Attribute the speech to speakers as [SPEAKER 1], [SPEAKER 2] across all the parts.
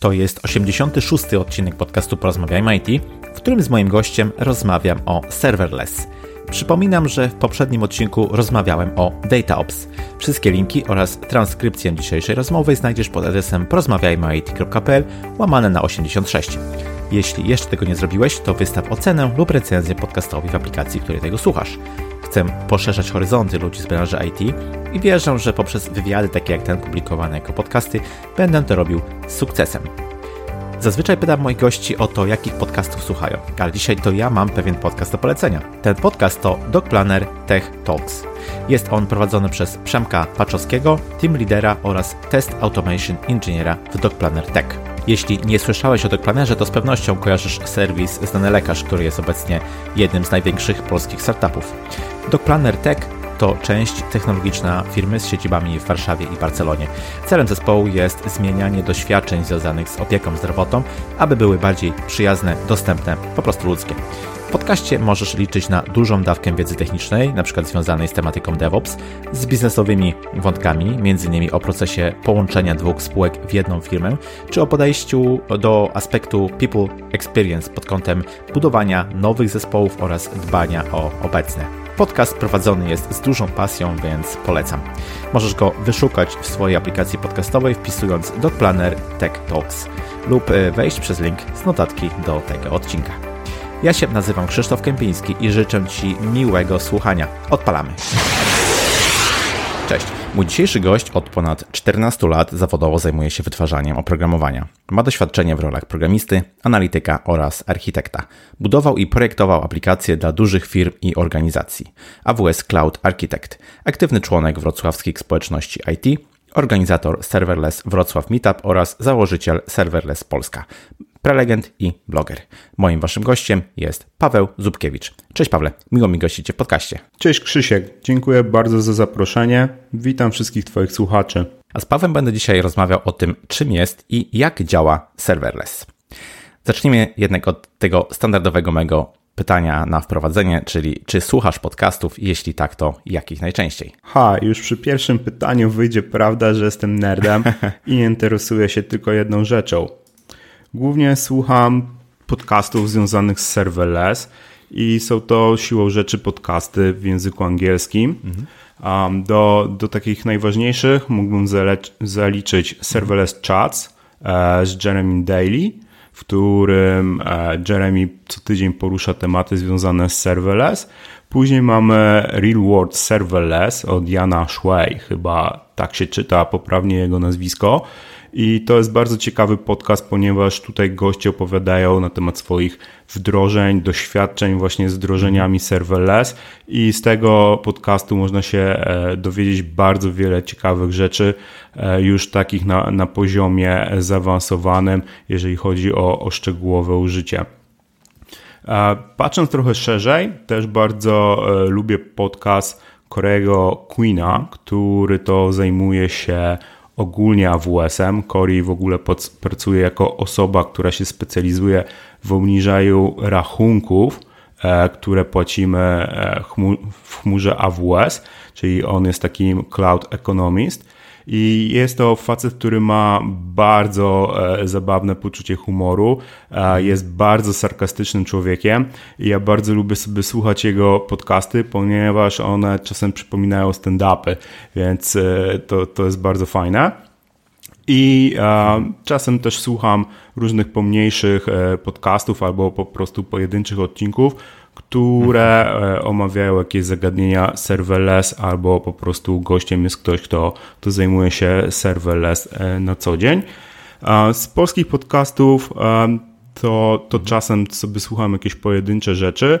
[SPEAKER 1] To jest 86. odcinek podcastu Porozmawiajmy IT, w którym z moim gościem rozmawiam o serverless. Przypominam, że w poprzednim odcinku rozmawiałem o DataOps. Wszystkie linki oraz transkrypcję dzisiejszej rozmowy znajdziesz pod adresem porozmawiajmyit.pl łamane na 86. Jeśli jeszcze tego nie zrobiłeś, to wystaw ocenę lub recenzję podcastowi w aplikacji, której tego słuchasz. Chcę poszerzać horyzonty ludzi z branży IT i wierzę, że poprzez wywiady takie jak ten publikowane jako podcasty będę to robił z sukcesem. Zazwyczaj pytam moich gości o to, jakich podcastów słuchają, ale dzisiaj to ja mam pewien podcast do polecenia. Ten podcast to Dog Planner Tech Talks. Jest on prowadzony przez Przemka Paczowskiego, team lidera oraz test automation inżyniera w Dog Planner Tech. Jeśli nie słyszałeś o Dogplanerze, to z pewnością kojarzysz serwis Znany Lekarz, który jest obecnie jednym z największych polskich startupów. Dogplanner Tech to część technologiczna firmy z siedzibami w Warszawie i Barcelonie. Celem zespołu jest zmienianie doświadczeń związanych z opieką zdrowotną, aby były bardziej przyjazne, dostępne, po prostu ludzkie. W podcaście możesz liczyć na dużą dawkę wiedzy technicznej, np. związanej z tematyką DevOps, z biznesowymi wątkami, m.in. o procesie połączenia dwóch spółek w jedną firmę, czy o podejściu do aspektu People Experience pod kątem budowania nowych zespołów oraz dbania o obecne. Podcast prowadzony jest z dużą pasją, więc polecam. Możesz go wyszukać w swojej aplikacji podcastowej wpisując do Planner Tech Talks lub e, wejść przez link z notatki do tego odcinka. Ja się nazywam Krzysztof Kępiński i życzę Ci miłego słuchania. Odpalamy. Cześć. Mój dzisiejszy gość od ponad 14 lat zawodowo zajmuje się wytwarzaniem oprogramowania. Ma doświadczenie w rolach programisty, analityka oraz architekta. Budował i projektował aplikacje dla dużych firm i organizacji. AWS Cloud Architect, aktywny członek wrocławskich społeczności IT, organizator Serverless Wrocław Meetup oraz założyciel Serverless Polska prelegent i bloger. Moim waszym gościem jest Paweł Zubkiewicz. Cześć Pawle, miło mi gościć Cię w podcaście.
[SPEAKER 2] Cześć Krzysiek, dziękuję bardzo za zaproszenie. Witam wszystkich Twoich słuchaczy.
[SPEAKER 1] A z Pawłem będę dzisiaj rozmawiał o tym, czym jest i jak działa serverless. Zacznijmy jednak od tego standardowego mego pytania na wprowadzenie, czyli czy słuchasz podcastów? Jeśli tak, to jakich najczęściej?
[SPEAKER 2] Ha, już przy pierwszym pytaniu wyjdzie prawda, że jestem nerdem i interesuję się tylko jedną rzeczą. Głównie słucham podcastów związanych z serverless i są to siłą rzeczy podcasty w języku angielskim. Um, do, do takich najważniejszych mógłbym zaliczyć Serverless Chats e, z Jeremy Daly, w którym e, Jeremy co tydzień porusza tematy związane z serverless. Później mamy Real World Serverless od Jana Schwei, chyba tak się czyta poprawnie jego nazwisko. I to jest bardzo ciekawy podcast, ponieważ tutaj goście opowiadają na temat swoich wdrożeń, doświadczeń właśnie z wdrożeniami serverless i z tego podcastu można się e, dowiedzieć bardzo wiele ciekawych rzeczy, e, już takich na, na poziomie zaawansowanym, jeżeli chodzi o, o szczegółowe użycie. E, patrząc trochę szerzej, też bardzo lubię podcast Corego Queena, który to zajmuje się ogólnie AWS-em. Corey w ogóle pracuje jako osoba, która się specjalizuje w obniżaniu rachunków, e, które płacimy e, w chmurze AWS, czyli on jest takim cloud economist. I jest to facet, który ma bardzo e, zabawne poczucie humoru, e, jest bardzo sarkastycznym człowiekiem i ja bardzo lubię sobie słuchać jego podcasty, ponieważ one czasem przypominają stand-upy, więc e, to, to jest bardzo fajne. I e, czasem też słucham różnych pomniejszych e, podcastów albo po prostu pojedynczych odcinków, które e, omawiają jakieś zagadnienia serverless albo po prostu gościem jest ktoś, kto, kto zajmuje się serverless e, na co dzień. Z polskich podcastów e, to, to czasem sobie słucham jakieś pojedyncze rzeczy,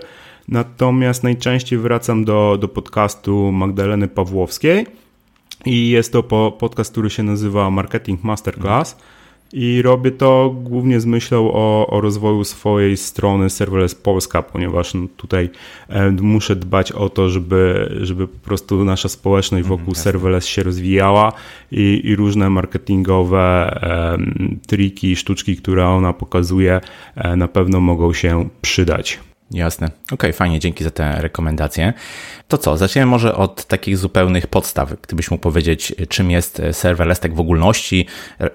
[SPEAKER 2] natomiast najczęściej wracam do, do podcastu Magdaleny Pawłowskiej i jest to podcast, który się nazywa Marketing Masterclass. I robię to głównie z myślą o, o rozwoju swojej strony Serverless Polska, ponieważ no, tutaj e, muszę dbać o to, żeby, żeby po prostu nasza społeczność mhm, wokół mm, serverless się rozwijała i, i różne marketingowe e, triki, sztuczki, które ona pokazuje, e, na pewno mogą się przydać.
[SPEAKER 1] Jasne. Okej, okay, fajnie, dzięki za te rekomendacje. To co, zaczniemy może od takich zupełnych podstaw. Gdybyś mógł powiedzieć, czym jest serverless tak w ogólności,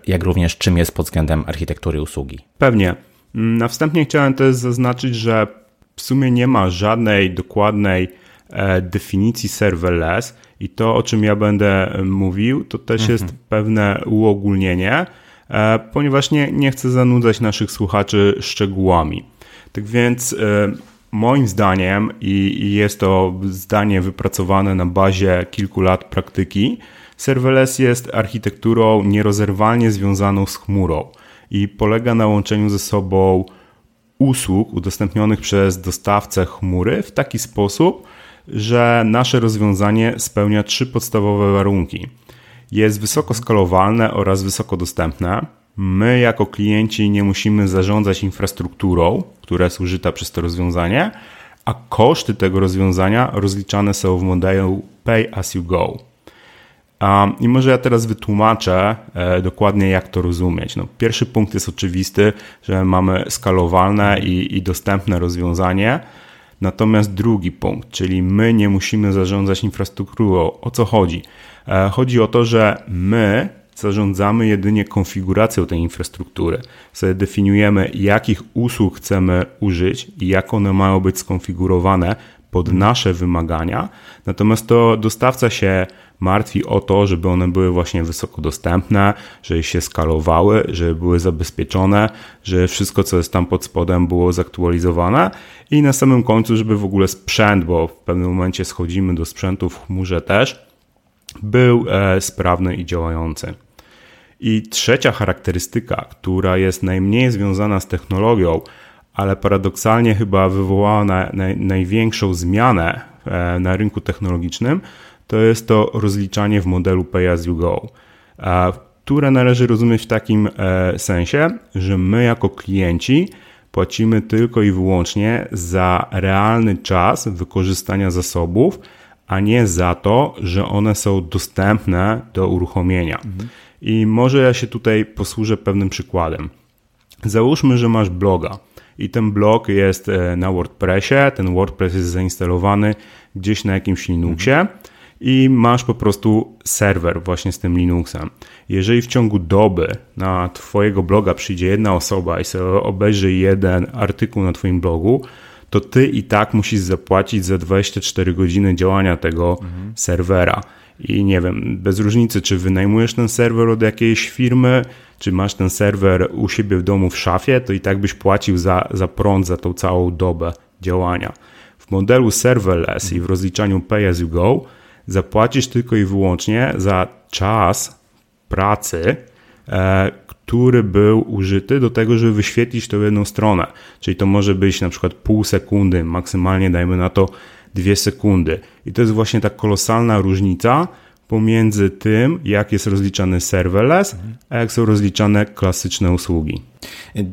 [SPEAKER 1] jak również czym jest pod względem architektury usługi.
[SPEAKER 2] Pewnie. Na wstępie chciałem też zaznaczyć, że w sumie nie ma żadnej dokładnej e, definicji serverless i to, o czym ja będę mówił, to też mhm. jest pewne uogólnienie, e, ponieważ nie, nie chcę zanudzać naszych słuchaczy szczegółami. Tak więc e, moim zdaniem, i jest to zdanie wypracowane na bazie kilku lat praktyki, serverless jest architekturą nierozerwalnie związaną z chmurą i polega na łączeniu ze sobą usług udostępnionych przez dostawcę chmury w taki sposób, że nasze rozwiązanie spełnia trzy podstawowe warunki. Jest wysoko skalowalne oraz wysoko dostępne. My, jako klienci, nie musimy zarządzać infrastrukturą, która jest użyta przez to rozwiązanie, a koszty tego rozwiązania rozliczane są w modelu pay as you go. I może ja teraz wytłumaczę e, dokładnie, jak to rozumieć. No, pierwszy punkt jest oczywisty, że mamy skalowalne i, i dostępne rozwiązanie. Natomiast drugi punkt, czyli my nie musimy zarządzać infrastrukturą. O co chodzi? E, chodzi o to, że my zarządzamy jedynie konfiguracją tej infrastruktury. Sobie definiujemy, jakich usług chcemy użyć i jak one mają być skonfigurowane pod nasze wymagania. Natomiast to dostawca się martwi o to, żeby one były właśnie wysoko dostępne, żeby się skalowały, żeby były zabezpieczone, że wszystko, co jest tam pod spodem, było zaktualizowane i na samym końcu, żeby w ogóle sprzęt, bo w pewnym momencie schodzimy do sprzętu w chmurze też, był e, sprawny i działający. I trzecia charakterystyka, która jest najmniej związana z technologią, ale paradoksalnie chyba wywołała na, na, największą zmianę e, na rynku technologicznym, to jest to rozliczanie w modelu pay as you go, które należy rozumieć w takim e, sensie, że my jako klienci płacimy tylko i wyłącznie za realny czas wykorzystania zasobów, a nie za to, że one są dostępne do uruchomienia. Mhm. I może ja się tutaj posłużę pewnym przykładem. Załóżmy, że masz bloga i ten blog jest e, na WordPressie, ten WordPress jest zainstalowany gdzieś na jakimś Linuxie. Mhm i masz po prostu serwer właśnie z tym Linuxem. Jeżeli w ciągu doby na Twojego bloga przyjdzie jedna osoba i sobie obejrzy jeden artykuł na Twoim blogu, to Ty i tak musisz zapłacić za 24 godziny działania tego mhm. serwera. I nie wiem, bez różnicy, czy wynajmujesz ten serwer od jakiejś firmy, czy masz ten serwer u siebie w domu w szafie, to i tak byś płacił za, za prąd za tą całą dobę działania. W modelu serverless i w rozliczaniu pay as you go zapłacisz tylko i wyłącznie za czas pracy, e, który był użyty do tego, żeby wyświetlić tą jedną stronę. Czyli to może być na przykład pół sekundy, maksymalnie dajmy na to dwie sekundy. I to jest właśnie ta kolosalna różnica pomiędzy tym, jak jest rozliczany serverless, a jak są rozliczane klasyczne usługi.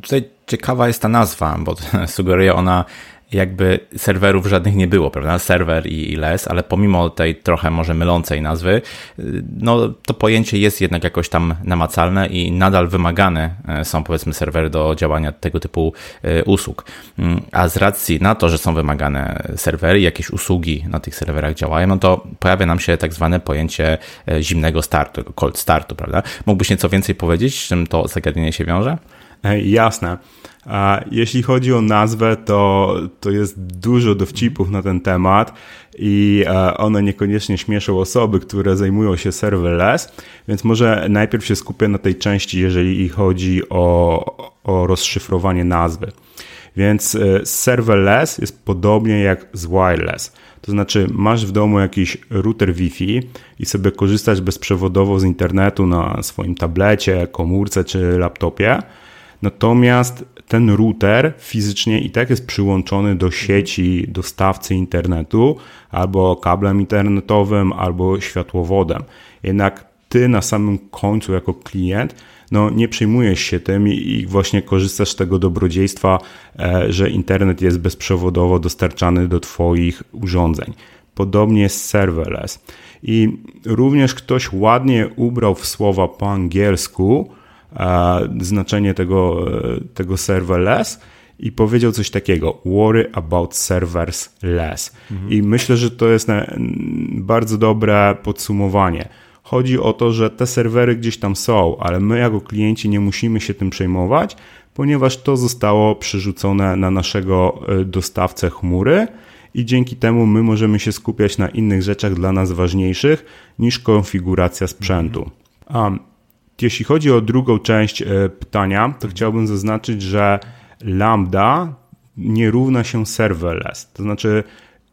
[SPEAKER 1] Tutaj ciekawa jest ta nazwa, bo sugeruje ona jakby serwerów żadnych nie było, prawda? Serwer i, LES, ale pomimo tej trochę może mylącej nazwy, no to pojęcie jest jednak jakoś tam namacalne i nadal wymagane e, są powiedzmy serwery do działania tego typu e, usług. Mm, a z racji na to, że są wymagane serwery, jakieś usługi na tych serwerach działają, no to pojawia nam się tak zwane pojęcie e, zimnego startu, cold startu, prawda? Mógłbyś nieco więcej powiedzieć, z czym to zagadnienie się wiąże?
[SPEAKER 2] Jasne. A jeśli chodzi o nazwę, to, to jest dużo dowcipów na ten temat i e, one niekoniecznie śmieszą osoby, które zajmują się serverless, więc może najpierw się skupię na tej części, jeżeli chodzi o, o rozszyfrowanie nazwy. Więc e, serverless jest podobnie jak z wireless. To znaczy, masz w domu jakiś router Wi-Fi i sobie korzystasz bezprzewodowo z internetu na swoim tablecie, komórce czy laptopie Natomiast ten router fizycznie i tak jest przyłączony do sieci dostawcy internetu albo kablem internetowym, albo światłowodem. Jednak ty na samym końcu jako klient no, nie przejmujesz się tym i, właśnie korzystasz z tego dobrodziejstwa, e, że internet jest bezprzewodowo dostarczany do Twoich urządzeń. Podobnie jest serverless. I również ktoś ładnie ubrał w słowa po angielsku, znaczenie tego, tego serverless i powiedział coś takiego: Worry about servers less. Mhm. I myślę, że to jest bardzo dobre podsumowanie. Chodzi o to, że te serwery gdzieś tam są, ale my jako klienci nie musimy się tym przejmować, ponieważ to zostało przerzucone na naszego e, dostawcę chmury i dzięki temu my możemy się skupiać na innych rzeczach dla nas ważniejszych niż konfiguracja sprzętu. A jeśli chodzi o drugą część e, pytania, to chciałbym zaznaczyć, że lambda nie równa się serverless. To znaczy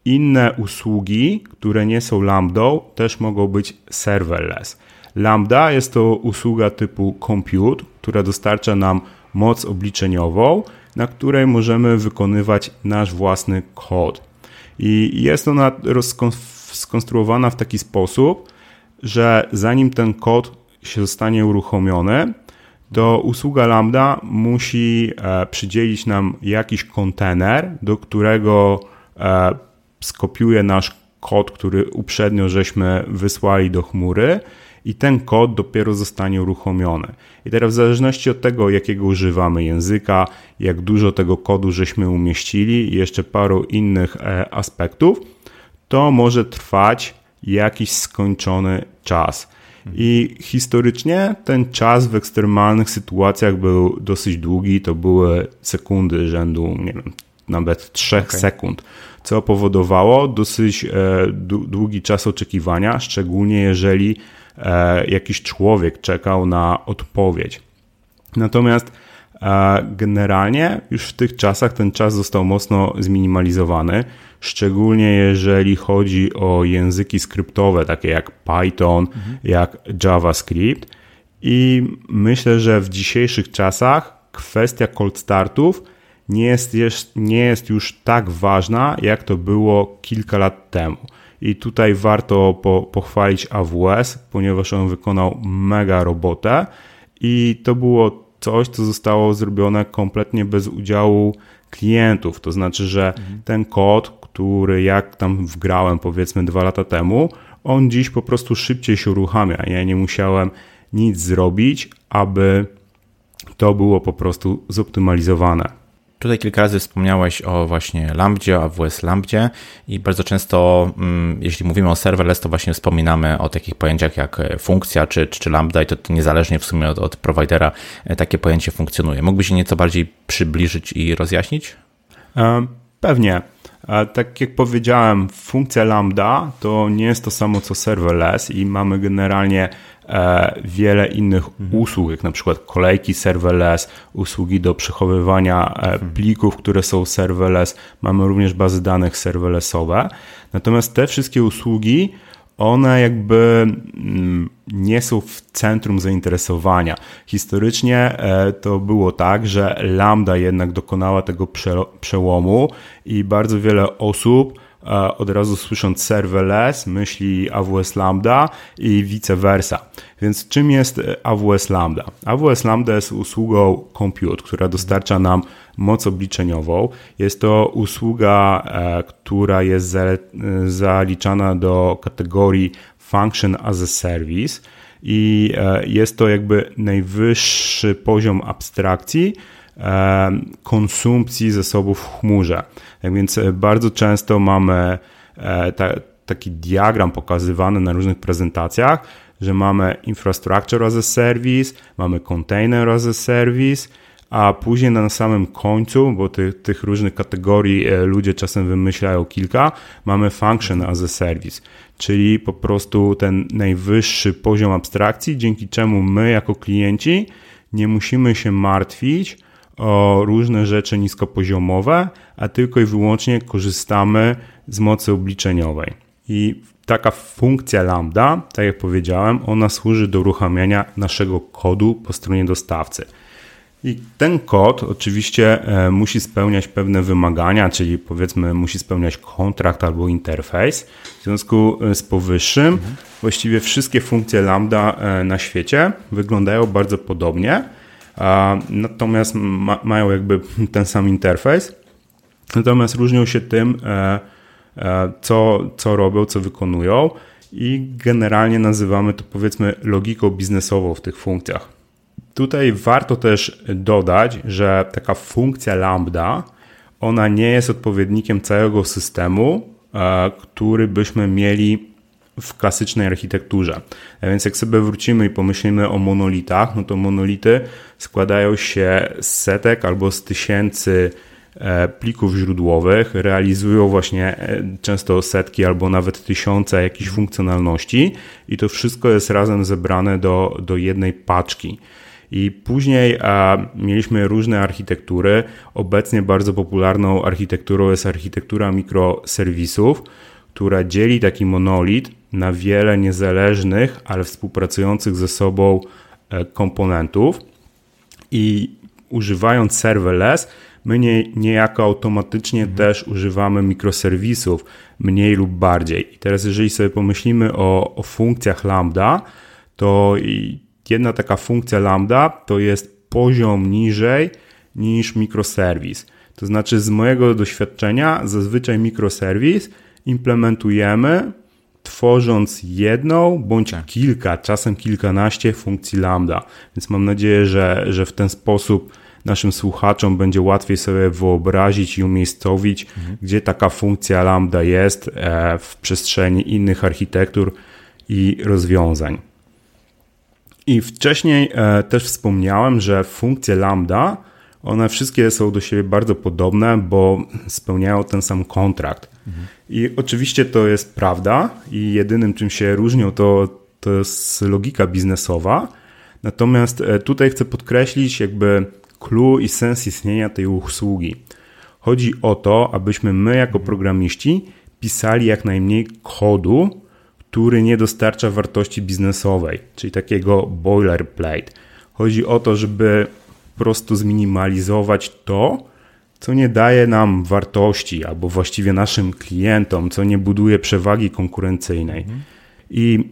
[SPEAKER 2] inne usługi, które nie są lambdą, też mogą być serverless. Lambda jest to usługa typu compute, która dostarcza nam moc obliczeniową, na której możemy wykonywać nasz własny kod. I jest ona skonstruowana w taki sposób, że zanim ten kod się zostanie uruchomiony, to usługa Lambda musi e, przydzielić nam jakiś kontener, do którego e, skopiuje nasz kod, który uprzednio żeśmy wysłali do chmury i ten kod dopiero zostanie uruchomiony. I teraz w zależności od tego, jakiego używamy języka, jak dużo tego kodu żeśmy umieścili i jeszcze paru innych e, aspektów, to może trwać jakiś skończony czas. I historycznie ten czas w ekstremalnych sytuacjach był dosyć długi, to były sekundy rzędu, nie wiem, nawet 3 okay. sekund, co powodowało dosyć e, długi czas oczekiwania, szczególnie jeżeli e, jakiś człowiek czekał na odpowiedź. Natomiast generalnie już w tych czasach ten czas został mocno zminimalizowany, szczególnie jeżeli chodzi o języki skryptowe, takie jak Python, mhm. jak JavaScript. I myślę, że w dzisiejszych czasach kwestia cold startów nie jest, nie jest już tak ważna, jak to było kilka lat temu. I tutaj warto po, pochwalić AWS, ponieważ on wykonał mega robotę i to było coś, co zostało zrobione kompletnie bez udziału klientów. To znaczy, że mhm. ten kod, który jak tam wgrałem powiedzmy dwa lata temu, on dziś po prostu szybciej się uruchamia. Ja nie musiałem nic zrobić, aby to było po prostu zoptymalizowane.
[SPEAKER 1] Tutaj kilka razy wspomniałeś o właśnie Lambdzie, AWS Lambdzie i bardzo często, mm, jeśli mówimy o serverless, to właśnie wspominamy o takich pojęciach jak e, funkcja czy, czy Lambda i to, to niezależnie w sumie od, od providera e, takie pojęcie funkcjonuje. Mógłbyś się nieco bardziej przybliżyć i rozjaśnić?
[SPEAKER 2] Pewnie. Tak jak powiedziałem, funkcja lambda to nie jest to samo co serverless i mamy generalnie e, wiele innych usług, jak na przykład kolejki serverless, usługi do przechowywania e, mhm. plików, które są serverless. Mamy również bazy danych serverlessowe. Natomiast te wszystkie usługi one jakby mm, nie są w centrum zainteresowania. Historycznie e, to było tak, że Lambda jednak dokonała tego przełomu i bardzo wiele osób e, od razu słysząc serverless myśli AWS Lambda i vice versa. Więc czym jest AWS Lambda? AWS Lambda jest usługą compute, która dostarcza nam moc obliczeniową. Jest to usługa, e, która jest zaliczana do kategorii Function as a Service i e, jest to jakby najwyższy poziom abstrakcji e, konsumpcji zasobów w chmurze. Tak więc bardzo często mamy taki diagram pokazywany na różnych prezentacjach, że mamy infrastructure as a service, mamy container as a service, a później na samym końcu, bo ty, tych różnych kategorii e, ludzie czasem wymyślają kilka, mamy function as a service, czyli po prostu ten najwyższy poziom abstrakcji, dzięki czemu my jako klienci nie musimy się martwić o różne rzeczy niskopoziomowe, a tylko i wyłącznie korzystamy z mocy obliczeniowej. I taka funkcja lambda, tak jak powiedziałem, ona służy do uruchamiania naszego kodu po stronie dostawcy. I ten kod oczywiście e, musi spełniać pewne wymagania, czyli powiedzmy musi spełniać kontrakt albo interfejs. W związku e, z powyższym mhm. właściwie wszystkie funkcje Lambda e, na świecie wyglądają bardzo podobnie, natomiast ma, mają jakby ten sam interfejs, natomiast różnią się tym, co, co robią, co wykonują i generalnie nazywamy to powiedzmy logiką biznesową w tych funkcjach. tutaj warto też dodać, że taka funkcja lambda, ona nie jest odpowiednikiem całego systemu, e, który byśmy mieli w klasycznej architekturze. A więc jak sobie wrócimy i pomyślimy o monolitach, no to monolity składają się z setek albo z tysięcy e, plików źródłowych, realizują właśnie e, często setki albo nawet tysiące jakichś funkcjonalności i to wszystko jest razem zebrane do, do jednej paczki. I później a, mieliśmy różne architektury. Obecnie bardzo popularną architekturą jest architektura mikroserwisów, która dzieli taki monolit na wiele niezależnych, ale współpracujących ze sobą e, komponentów. I używając serverless, my nie, niejako automatycznie mhm. też używamy mikroserwisów mniej lub bardziej. I teraz, jeżeli sobie pomyślimy o, o funkcjach Lambda, to jedna taka funkcja lambda to jest poziom niżej niż mikroserwis. To znaczy, z mojego doświadczenia, zazwyczaj mikroserwis implementujemy tworząc jedną bądź tak. kilka, czasem kilkanaście funkcji lambda. Więc mam nadzieję, że, że w ten sposób naszym słuchaczom będzie łatwiej sobie wyobrazić i umiejscowić, mhm. gdzie taka funkcja lambda jest e, w przestrzeni innych architektur i rozwiązań. I wcześniej e, też wspomniałem, że funkcje lambda, one wszystkie są do siebie bardzo podobne, bo spełniają ten sam kontrakt. Mhm. I oczywiście to jest prawda i jedynym czym się różnią to, to jest logika biznesowa. Natomiast e, tutaj chcę podkreślić jakby clue i sens istnienia tej usługi. Chodzi o to, abyśmy my jako programiści pisali jak najmniej kodu, który nie dostarcza wartości biznesowej, czyli takiego boilerplate. Chodzi o to, żeby prostu zminimalizować to, co nie daje nam wartości, albo właściwie naszym klientom, co nie buduje przewagi konkurencyjnej. I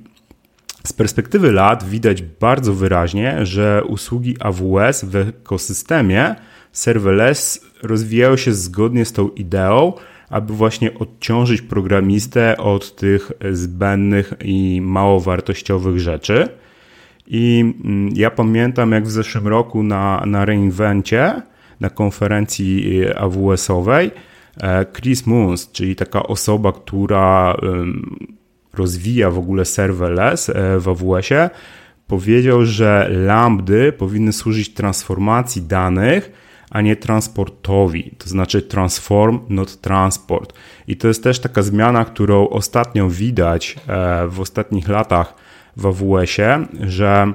[SPEAKER 2] z perspektywy lat widać bardzo wyraźnie, że usługi AWS w ekosystemie serverless rozwijają się zgodnie z tą ideą, aby właśnie odciążyć programistę od tych zbędnych i mało wartościowych rzeczy. I mm, ja pamiętam, jak w zeszłym roku na, na reinvencie, na konferencji y, AWS-owej, e, Chris Moons, czyli taka osoba, która rozwija w ogóle serverless e, w AWS-ie, powiedział, że lambdy powinny służyć transformacji danych, a nie transportowi, to znaczy transform, not transport. I to jest też taka zmiana, którą ostatnio widać e, w ostatnich latach w AWS-ie, że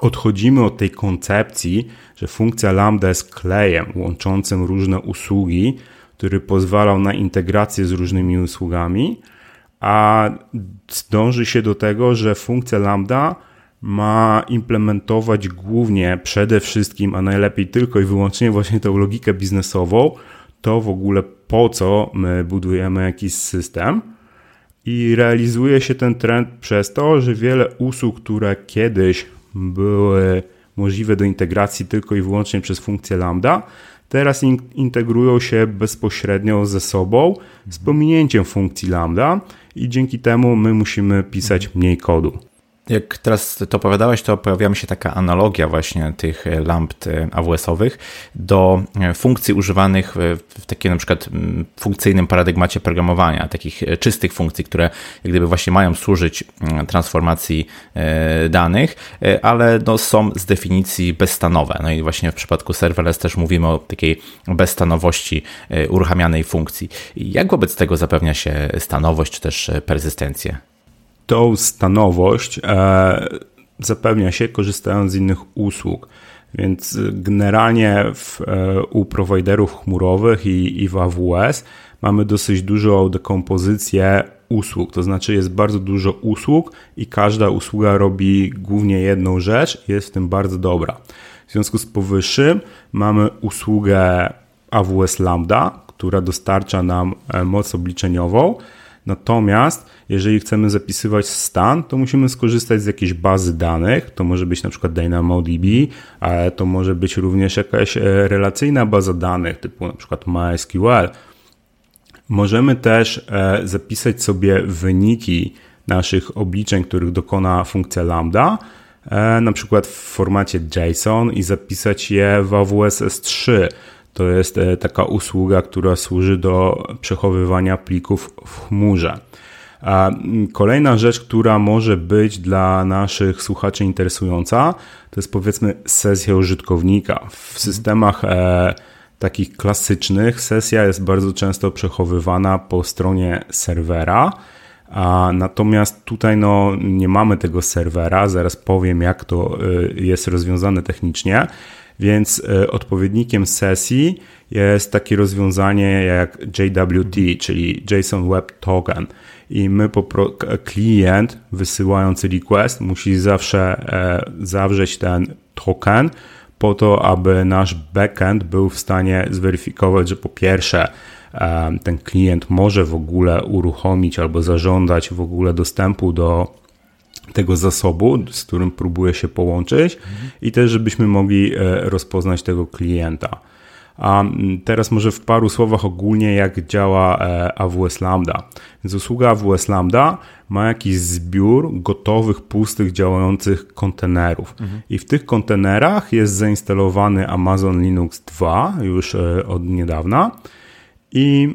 [SPEAKER 2] odchodzimy od tej koncepcji, że funkcja lambda jest klejem łączącym różne usługi, który pozwalał na integrację z różnymi usługami, a dąży się do tego, że funkcja lambda ma implementować głównie, przede wszystkim, a najlepiej tylko i wyłącznie właśnie tę logikę biznesową, to w ogóle po co my budujemy jakiś system. I realizuje się ten trend przez to, że wiele usług, które kiedyś były możliwe do integracji tylko i wyłącznie przez funkcję lambda, teraz in integrują się bezpośrednio ze sobą z pominięciem funkcji lambda i dzięki temu my musimy pisać mniej kodu.
[SPEAKER 1] Jak teraz to opowiadałeś, to pojawia mi się taka analogia właśnie tych lamp e, AWS-owych do e, funkcji używanych w takim na przykład funkcyjnym paradygmacie programowania, takich e, czystych funkcji, które jak gdyby właśnie mają służyć transformacji danych, ale no są z definicji bezstanowe. No i właśnie w przypadku serverless też mówimy o takiej bezstanowości uruchamianej funkcji. Jak wobec tego zapewnia się stanowość czy też persystencję?
[SPEAKER 2] Tą stanowość e, zapewnia się korzystając z innych usług. Więc generalnie w, e, u prowajderów chmurowych i, i w AWS mamy dosyć dużą dekompozycję usług, to znaczy jest bardzo dużo usług i każda usługa robi głównie jedną rzecz i jest w tym bardzo dobra. W związku z powyższym mamy usługę AWS Lambda, która dostarcza nam e, moc obliczeniową, Natomiast jeżeli chcemy zapisywać stan, to musimy skorzystać z jakiejś bazy danych. To może być na przykład DynamoDB, ale to może być również jakaś e, relacyjna baza danych, typu na przykład MySQL. Możemy też e, zapisać sobie wyniki naszych obliczeń, których dokona funkcja lambda na przykład w formacie JSON i zapisać je w AWS S3. To jest taka usługa, która służy do przechowywania plików w chmurze. A kolejna rzecz, która może być dla naszych słuchaczy interesująca, to jest powiedzmy sesja użytkownika. W systemach e, takich klasycznych sesja jest bardzo często przechowywana po stronie serwera. A natomiast tutaj no, nie mamy tego serwera, zaraz powiem jak to e, jest rozwiązane technicznie, więc e, odpowiednikiem sesji jest takie rozwiązanie jak JWT, czyli JSON Web Token. I my klient wysyłający request musi zawsze e, zawrzeć ten token po to, aby nasz backend był w stanie zweryfikować, że po pierwsze e, ten klient może w ogóle uruchomić albo zażądać w ogóle dostępu do tego zasobu, z którym próbuje się połączyć i też żebyśmy mogli e, rozpoznać tego klienta. A teraz może w paru słowach ogólnie, jak działa e, AWS Lambda. Więc usługa AWS Lambda ma jakiś zbiór gotowych, pustych, działających kontenerów. Mhm. I w tych kontenerach jest zainstalowany Amazon Linux 2 już e, od niedawna. I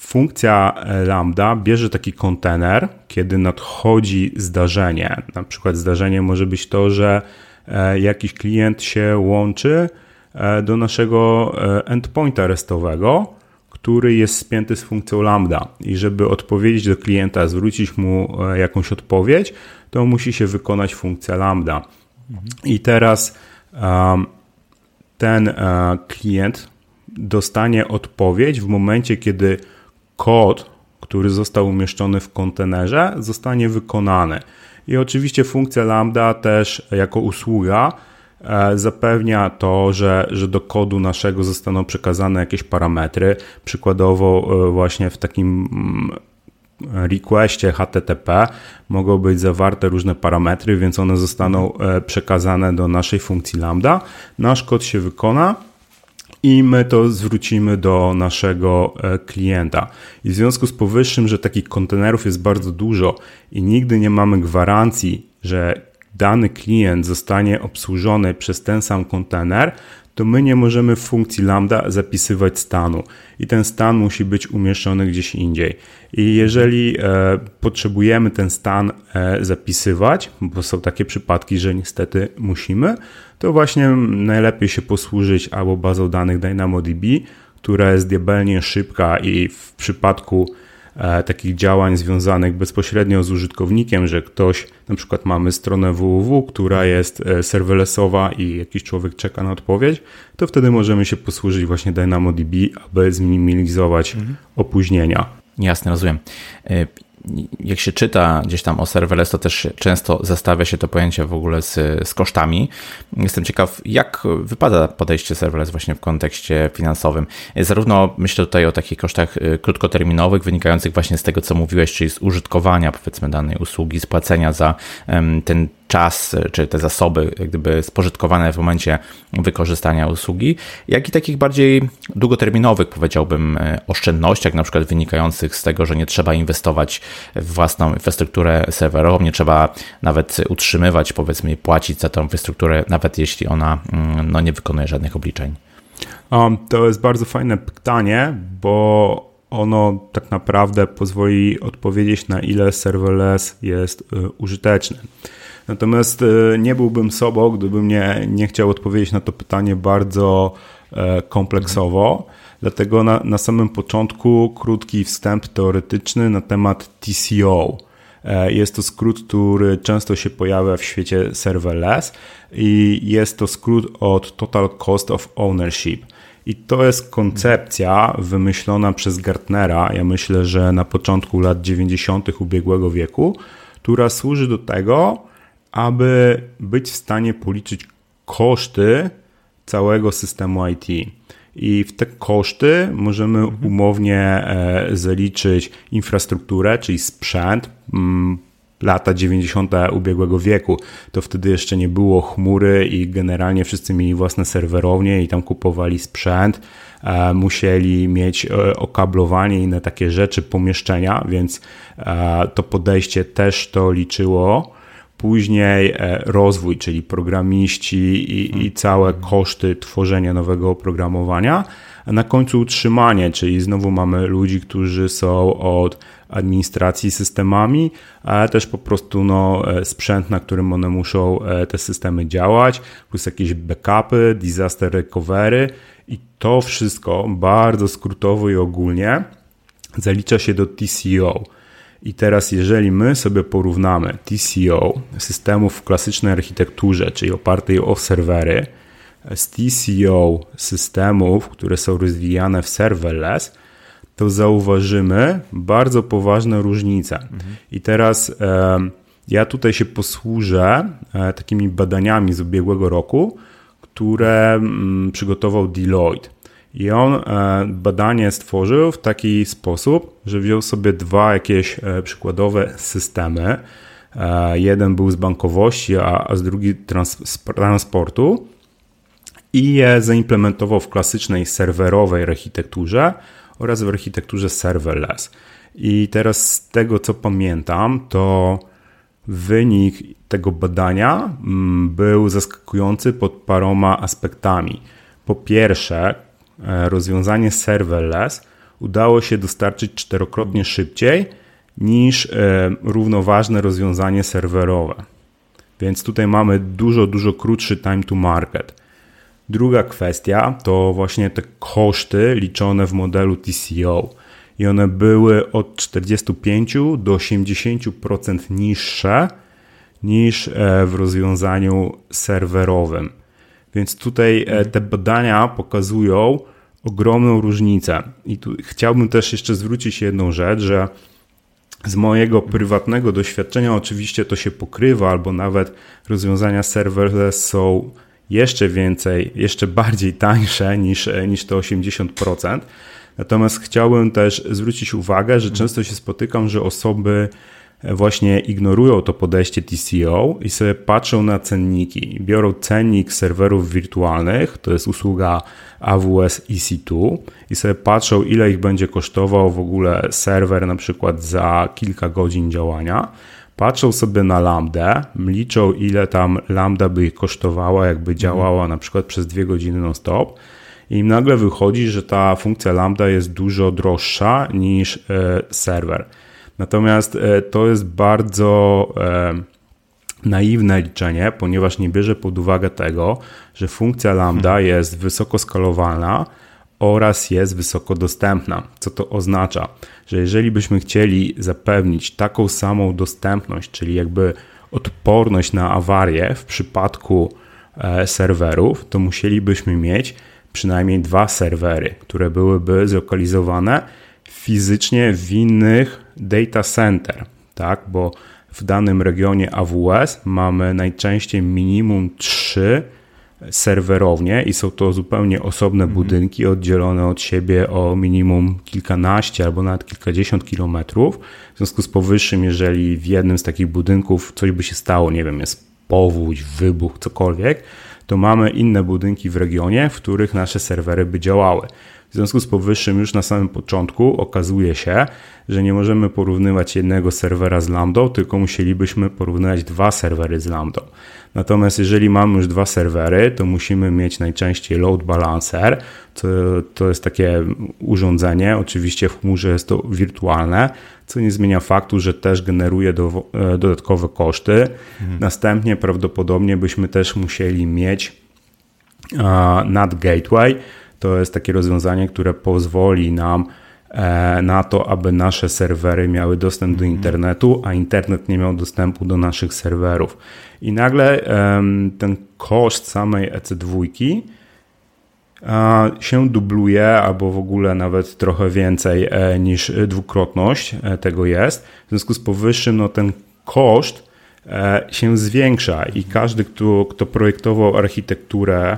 [SPEAKER 2] funkcja Lambda bierze taki kontener, kiedy nadchodzi zdarzenie. Na przykład zdarzenie może być to, że jakiś klient się łączy E, do naszego e, endpointa restowego, który jest spięty z funkcją lambda. I żeby odpowiedzieć do klienta, zwrócić mu e, jakąś odpowiedź, to musi się wykonać funkcja lambda. I teraz ten klient dostanie odpowiedź w momencie, kiedy kod, który został umieszczony w kontenerze, zostanie wykonany. I oczywiście funkcja lambda też jako usługa E, zapewnia to, że, że do kodu naszego zostaną przekazane jakieś parametry. Przykładowo, e, właśnie w takim mm, requestie HTTP mogą być zawarte różne parametry, więc one zostaną e, przekazane do naszej funkcji lambda. Nasz kod się wykona i my to zwrócimy do naszego klienta. I w związku z powyższym, że takich kontenerów jest bardzo dużo i nigdy nie mamy gwarancji, że dany klient zostanie obsłużony przez ten sam kontener, to my nie możemy w funkcji lambda zapisywać stanu i ten stan musi być umieszczony gdzieś indziej. I jeżeli e, potrzebujemy ten stan e, zapisywać, bo są takie przypadki, że niestety musimy, to właśnie najlepiej się posłużyć albo bazą danych DynamoDB, która jest diabelnie szybka i w przypadku takich działań związanych bezpośrednio z użytkownikiem, że ktoś, na przykład mamy stronę www, która jest e, serverlessowa i jakiś człowiek czeka na odpowiedź, to wtedy możemy się posłużyć właśnie DynamoDB, aby zminimalizować mhm. opóźnienia.
[SPEAKER 1] Jasne, rozumiem. Jak się czyta gdzieś tam o serverless, to też często zestawia się to pojęcie w ogóle z, z kosztami. Jestem ciekaw, jak wypada podejście serverless właśnie w kontekście finansowym. Zarówno myślę tutaj o takich kosztach y, krótkoterminowych, wynikających właśnie z tego, co mówiłeś, czyli z użytkowania powiedzmy danej usługi, z płacenia za ten czas czy te zasoby gdyby spożytkowane w momencie wykorzystania usługi, jak i takich bardziej długoterminowych, powiedziałbym, e, oszczędnościach, na przykład wynikających z tego, że nie trzeba inwestować w własną infrastrukturę serwerową, nie trzeba nawet utrzymywać, powiedzmy, płacić za tą infrastrukturę, nawet jeśli ona mm, no, nie wykonuje żadnych obliczeń.
[SPEAKER 2] Um, to jest bardzo fajne pytanie, bo ono tak naprawdę pozwoli odpowiedzieć na ile serverless jest y, użyteczny. Natomiast e, nie byłbym sobą, gdybym nie, nie chciał odpowiedzieć na to pytanie bardzo e, kompleksowo. Dlatego na, na samym początku krótki wstęp teoretyczny na temat TCO. E, jest to skrót, który często się pojawia w świecie serverless i jest to skrót od Total Cost of Ownership. I to jest koncepcja wymyślona przez Gartnera, ja myślę, że na początku lat 90. ubiegłego wieku, która służy do tego, aby być w stanie policzyć koszty całego systemu IT. I w te koszty możemy mhm. umownie e, zaliczyć infrastrukturę, czyli sprzęt, mm, lata 90. ubiegłego wieku. To wtedy jeszcze nie było chmury i generalnie wszyscy mieli własne serwerownie i tam kupowali sprzęt. E, musieli mieć e, okablowanie i inne takie rzeczy, pomieszczenia, więc to podejście też to liczyło później rozwój, czyli programiści i, i całe koszty tworzenia nowego oprogramowania, a na końcu utrzymanie, czyli znowu mamy ludzi, którzy są od administracji systemami, ale też po prostu no, sprzęt, na którym one muszą te systemy działać, plus jakieś backupy, disaster recovery. I to wszystko bardzo skrótowo i ogólnie zalicza się do TCO. I teraz, jeżeli my sobie porównamy TCO systemów w klasycznej architekturze, czyli opartej o serwery, z TCO systemów, które są rozwijane w serverless, to zauważymy bardzo poważne różnice. Mhm. I teraz e, ja tutaj się posłużę e, takimi badaniami z ubiegłego roku, które mm, przygotował Deloitte. I on e, badanie stworzył w taki sposób, że wziął sobie dwa jakieś e, przykładowe systemy. E, jeden był z bankowości, a, z drugi transportu i je zaimplementował w klasycznej serwerowej architekturze oraz w architekturze serverless. I teraz z tego co pamiętam, to wynik tego badania mm, był zaskakujący pod paroma aspektami. Po pierwsze, rozwiązanie serverless udało się dostarczyć czterokrotnie szybciej niż e, równoważne rozwiązanie serwerowe. Więc tutaj mamy dużo, dużo krótszy time to market. Druga kwestia to właśnie te koszty liczone w modelu TCO. I one były od 45 do 80% niższe niż e, w rozwiązaniu serwerowym. Więc tutaj e, te badania pokazują ogromną różnicę. I tu chciałbym też jeszcze zwrócić jedną rzecz, że z mojego prywatnego doświadczenia oczywiście to się pokrywa, albo nawet rozwiązania serverless są jeszcze więcej, jeszcze bardziej tańsze niż, e, niż te 80%. Natomiast chciałbym też zwrócić uwagę, że często się spotykam, że osoby właśnie ignorują to podejście TCO i sobie patrzą na cenniki. Biorą cennik serwerów wirtualnych, to jest usługa AWS EC2 i sobie patrzą ile ich będzie kosztował w ogóle serwer na przykład za kilka godzin działania. Patrzą sobie na lambda, liczą ile tam lambda by ich kosztowała, jakby działała na przykład przez dwie godziny non-stop i im nagle wychodzi, że ta funkcja lambda jest dużo droższa niż e, serwer. Natomiast e, to jest bardzo e, naiwne liczenie, ponieważ nie bierze pod uwagę tego, że funkcja lambda hmm. jest wysoko skalowalna oraz jest wysoko dostępna. Co to oznacza? Że jeżeli byśmy chcieli zapewnić taką samą dostępność, czyli jakby odporność na awarie w przypadku e, serwerów, to musielibyśmy mieć przynajmniej dwa serwery, które byłyby zlokalizowane fizycznie w innych data center, tak? Bo w danym regionie AWS mamy najczęściej minimum trzy serwerownie i są to zupełnie osobne mhm. budynki oddzielone od siebie o minimum kilkanaście albo nawet kilkadziesiąt kilometrów. W związku z powyższym, jeżeli w jednym z takich budynków coś by się stało, nie wiem, jest powódź, wybuch, cokolwiek, to mamy inne budynki w regionie, w których nasze serwery by działały. W związku z powyższym już na samym początku okazuje się, że nie możemy porównywać jednego serwera z Lambda, tylko musielibyśmy porównywać dwa serwery z Lambda. Natomiast jeżeli mamy już dwa serwery, to musimy mieć najczęściej load balancer. To, to jest takie urządzenie, oczywiście w chmurze jest to wirtualne, co nie zmienia faktu, że też generuje do, e, dodatkowe koszty. Mhm. Następnie prawdopodobnie byśmy też musieli mieć NAT Gateway, to jest takie rozwiązanie, które pozwoli nam e, na to, aby nasze serwery miały dostęp do mhm. internetu, a internet nie miał dostępu do naszych serwerów. I nagle ten koszt samej EC2 się dubluje, albo w ogóle nawet trochę więcej e, niż dwukrotność e, tego jest. W związku z powyższym, no ten koszt się zwiększa i każdy, kto, kto projektował architekturę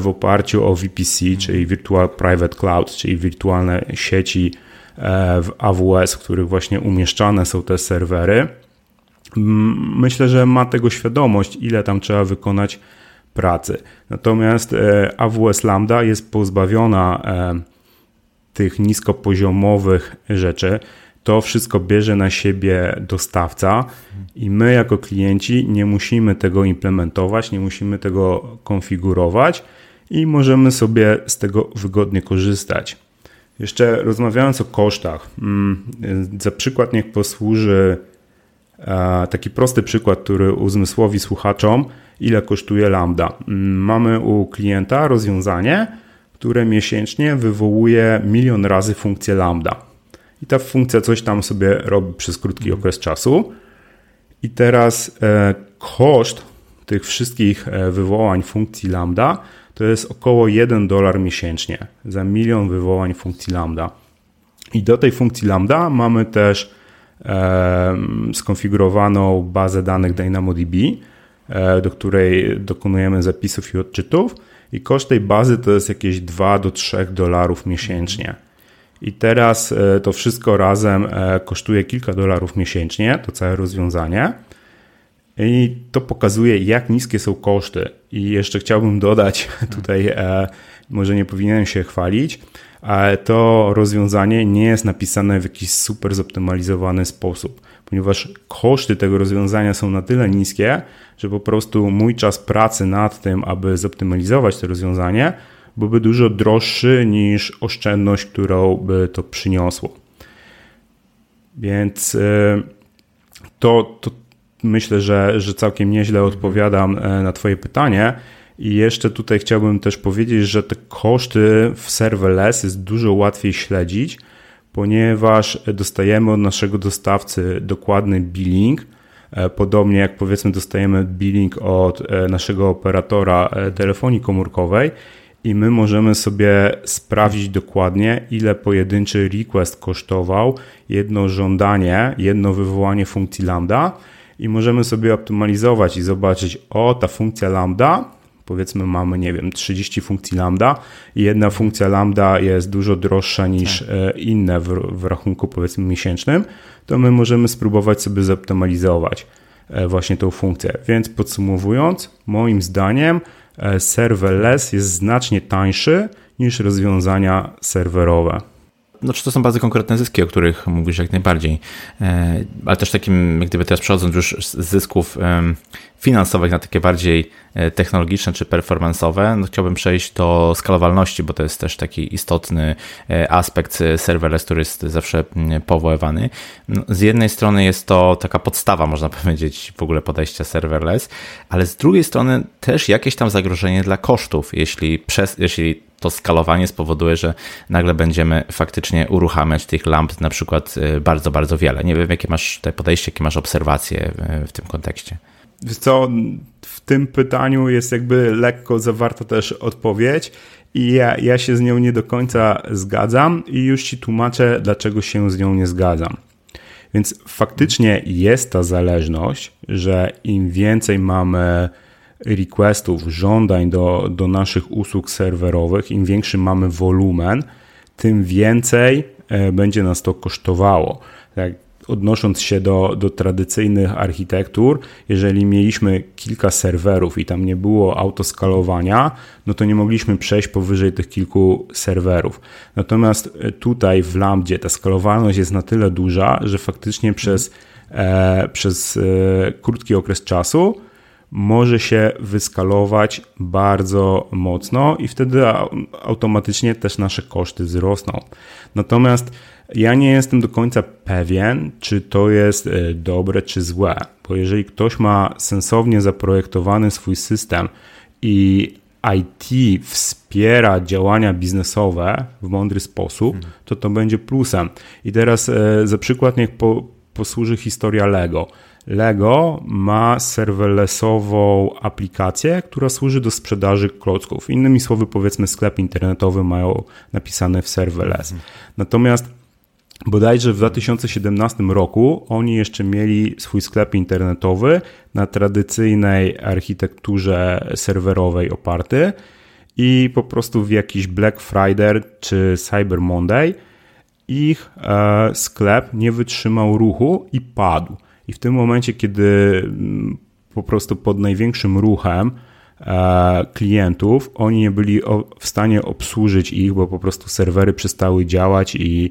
[SPEAKER 2] w oparciu o VPC, czyli Virtual Private Cloud, czyli wirtualne sieci e, w AWS, w których właśnie umieszczane są te serwery. Myślę, że ma tego świadomość, ile tam trzeba wykonać pracy. Natomiast e, AWS Lambda jest pozbawiona tych niskopoziomowych rzeczy, to wszystko bierze na siebie dostawca i my jako klienci nie musimy tego implementować, nie musimy tego konfigurować i możemy sobie z tego wygodnie korzystać. Jeszcze rozmawiając o kosztach, mm, za przykład niech posłuży e, taki prosty przykład, który uzmysłowi słuchaczom, ile kosztuje Lambda. Mm, mamy u klienta rozwiązanie, które miesięcznie wywołuje milion razy funkcję Lambda. I ta funkcja coś tam sobie robi przez krótki okres czasu. I teraz e, koszt tych wszystkich e, wywołań funkcji lambda to jest około 1 dolar miesięcznie za milion wywołań funkcji lambda. I do tej funkcji lambda mamy też e, skonfigurowaną bazę danych DynamoDB, do której dokonujemy zapisów i odczytów. I koszt tej bazy to jest jakieś 2 do 3 dolarów miesięcznie. I teraz e, to wszystko razem e, kosztuje kilka dolarów miesięcznie, to całe rozwiązanie. I to pokazuje, jak niskie są koszty. I jeszcze chciałbym dodać, tutaj e, może nie powinienem się chwalić, ale to rozwiązanie nie jest napisane w jakiś super zoptymalizowany sposób, ponieważ koszty tego rozwiązania są na tyle niskie, że po prostu mój czas pracy nad tym, aby zoptymalizować to rozwiązanie, byłby dużo droższy niż oszczędność, którą by to przyniosło. Więc e, to, to myślę, że, że całkiem nieźle odpowiadam e, na Twoje pytanie. I jeszcze tutaj chciałbym też powiedzieć, że te koszty w serverless jest dużo łatwiej śledzić, ponieważ dostajemy od naszego dostawcy dokładny billing. E, podobnie jak powiedzmy dostajemy billing od naszego operatora telefonii komórkowej i my możemy sobie sprawdzić dokładnie, ile pojedynczy request kosztował jedno żądanie, jedno wywołanie funkcji lambda i możemy sobie optymalizować i zobaczyć, o ta funkcja lambda, powiedzmy mamy, nie wiem, 30 funkcji lambda i jedna funkcja lambda jest dużo droższa niż tak. E, inne w, w rachunku powiedzmy miesięcznym, to my możemy spróbować sobie zoptymalizować e, właśnie tą funkcję. Więc podsumowując, moim zdaniem serverless jest znacznie tańszy niż rozwiązania serwerowe.
[SPEAKER 1] Znaczy to są bardzo konkretne zyski, o których mówisz jak najbardziej, e, ale też takim, jak gdyby teraz przechodząc już z zysków finansowych na takie bardziej e, technologiczne czy performanceowe, no chciałbym przejść do skalowalności, bo to jest też taki istotny aspekt serverless, który jest zawsze powoływany. No, z jednej strony jest to taka podstawa, można powiedzieć, w ogóle podejścia serverless, ale z drugiej strony też jakieś tam zagrożenie dla kosztów, jeśli, przez, jeśli to skalowanie spowoduje, że nagle będziemy faktycznie uruchamiać tych lamp na przykład y, bardzo, bardzo wiele. Nie wiem, jakie masz te podejście, jakie masz obserwacje w tym kontekście.
[SPEAKER 2] Co, w tym pytaniu jest jakby lekko zawarta też odpowiedź i ja, ja się z nią nie do końca zgadzam i już ci tłumaczę, dlaczego się z nią nie zgadzam. Więc faktycznie jest ta zależność, że im więcej mamy requestów, żądań do, do naszych usług serwerowych, im większy mamy wolumen, tym więcej e, będzie nas to kosztowało. Tak, odnosząc się do, do tradycyjnych architektur, jeżeli mieliśmy kilka serwerów i tam nie było autoskalowania, no to nie mogliśmy przejść powyżej tych kilku serwerów. Natomiast e, tutaj w Lambdzie ta skalowalność jest na tyle duża, że faktycznie przez, e, przez e, krótki okres czasu może się wyskalować bardzo mocno i wtedy automatycznie też nasze koszty wzrosną. Natomiast ja nie jestem do końca pewien, czy to jest e, dobre czy złe, bo jeżeli ktoś ma sensownie zaprojektowany swój system i IT wspiera działania biznesowe w mądry sposób, mhm. to to będzie plusem. I teraz e, za przykład niech po, posłuży historia Lego. Lego ma serverlessową aplikację, która służy do sprzedaży klocków. Innymi słowy, powiedzmy, sklep internetowy mają napisane w serverless. Mhm. Natomiast bodajże w 2017 roku oni jeszcze mieli swój sklep internetowy na tradycyjnej architekturze serwerowej oparty i po prostu w jakiś Black Friday czy Cyber Monday ich e, sklep nie wytrzymał ruchu i padł. I w tym momencie, kiedy mm, po prostu pod największym ruchem e, klientów, oni nie byli w stanie obsłużyć ich, bo po prostu serwery przestały działać i,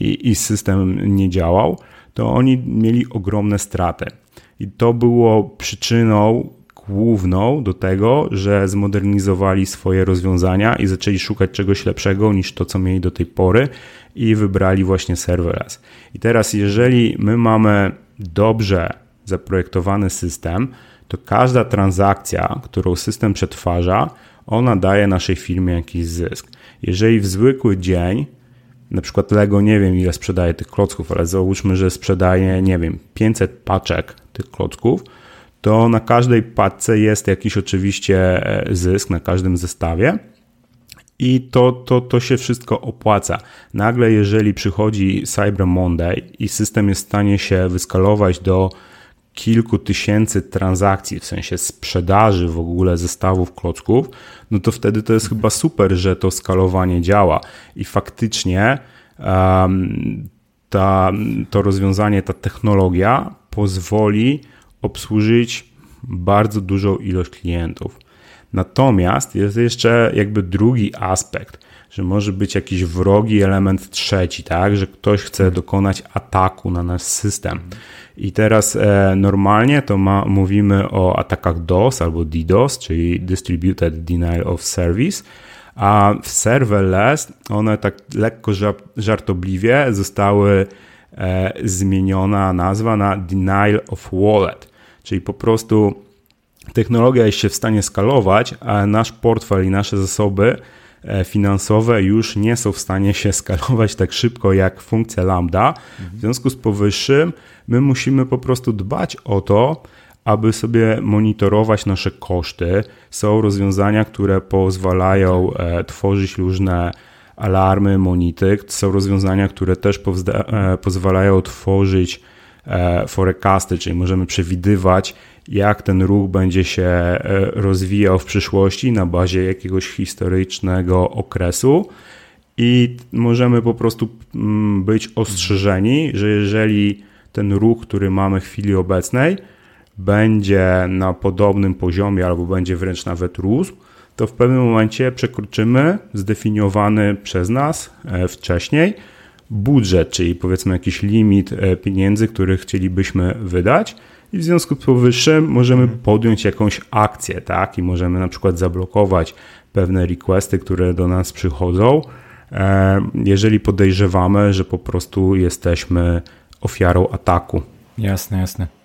[SPEAKER 2] i, i system nie działał, to oni mieli ogromne straty. I to było przyczyną główną do tego, że zmodernizowali swoje rozwiązania i zaczęli szukać czegoś lepszego niż to, co mieli do tej pory i wybrali właśnie serverless. I teraz, jeżeli my mamy dobrze zaprojektowany system, to każda transakcja, którą system przetwarza, ona daje naszej firmie jakiś zysk. Jeżeli w zwykły dzień, na przykład Lego nie wiem ile sprzedaje tych klocków, ale załóżmy, że sprzedaje, nie wiem, 500 paczek tych klocków, to na każdej paczce jest jakiś oczywiście e, zysk, na każdym zestawie. I to, to, to się wszystko opłaca. Nagle, jeżeli przychodzi Cyber Monday i system jest w stanie się wyskalować do kilku tysięcy transakcji, w sensie sprzedaży w ogóle zestawów klocków, no to wtedy to jest chyba super, że to skalowanie działa. I faktycznie um, ta, to rozwiązanie, ta technologia pozwoli obsłużyć bardzo dużą ilość klientów. Natomiast jest jeszcze jakby drugi aspekt, że może być jakiś wrogi element trzeci, tak, że ktoś chce dokonać ataku na nasz system. I teraz e, normalnie to ma, mówimy o atakach DOS albo DDoS, czyli Distributed Denial of Service, a w serverless one tak lekko żartobliwie zostały e, zmieniona nazwa na Denial of Wallet, czyli po prostu technologia jest się w stanie skalować, a nasz portfel i nasze zasoby e, finansowe już nie są w stanie się skalować tak szybko jak funkcja lambda. W związku z powyższym my musimy po prostu dbać o to, aby sobie monitorować nasze koszty. Są rozwiązania, które pozwalają e, tworzyć różne alarmy, monity. Są rozwiązania, które też e, pozwalają tworzyć forecasty, czyli możemy przewidywać, jak ten ruch będzie się e, rozwijał w przyszłości na bazie jakiegoś historycznego okresu. I możemy po prostu mm, być ostrzeżeni, że jeżeli ten ruch, który mamy w chwili obecnej, będzie na podobnym poziomie albo będzie wręcz nawet rósł, to w pewnym momencie przekroczymy zdefiniowany przez nas e, wcześniej budżet, czyli powiedzmy jakiś limit e, pieniędzy, który chcielibyśmy wydać i w związku z powyższym możemy mhm. podjąć jakąś akcję, tak? I możemy na przykład zablokować pewne requesty, które do nas przychodzą, e, jeżeli podejrzewamy, że po prostu jesteśmy ofiarą ataku.
[SPEAKER 1] Jasne, jasne.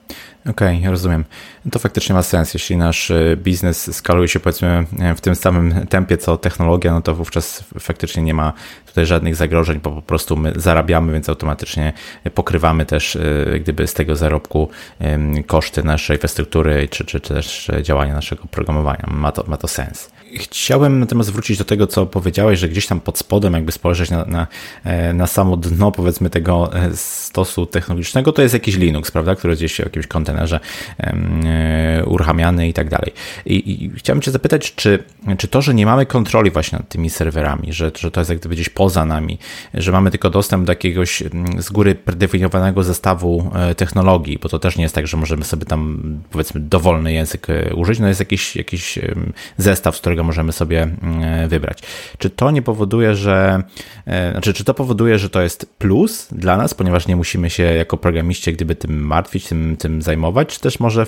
[SPEAKER 1] Okej, okay, rozumiem. To faktycznie ma sens. Jeśli nasz e, biznes skaluje się powiedzmy e, w tym samym tempie co technologia, no to wówczas faktycznie nie ma tutaj żadnych zagrożeń, bo po prostu my zarabiamy, więc automatycznie pokrywamy też e, gdyby z tego zarobku koszty naszej infrastruktury czy, czy, czy też działania naszego programowania. Ma to, ma to sens. Chciałem natomiast wrócić do tego, co powiedziałeś, że gdzieś tam pod spodem, jakby spojrzeć na, na, na samo dno, powiedzmy, tego stosu technologicznego, to jest jakiś Linux, prawda, który gdzieś w jakimś kontenerze uruchamiany i tak dalej. I, I, chciałem Cię zapytać, czy, czy to, że nie mamy kontroli właśnie nad tymi serwerami, że, że to jest jak gdyby gdzieś poza nami, że mamy tylko dostęp do jakiegoś z góry predefiniowanego zestawu e, technologii, bo to też nie jest tak, że możemy sobie tam powiedzmy dowolny język e, użyć, no jest jakiś, jakiś zestaw, z którego możemy sobie e, wybrać. Czy to nie powoduje, że znaczy, czy to powoduje, że to jest plus dla nas, ponieważ nie musimy się jako programiści gdyby tym martwić, tym, tym zajmować, czy też może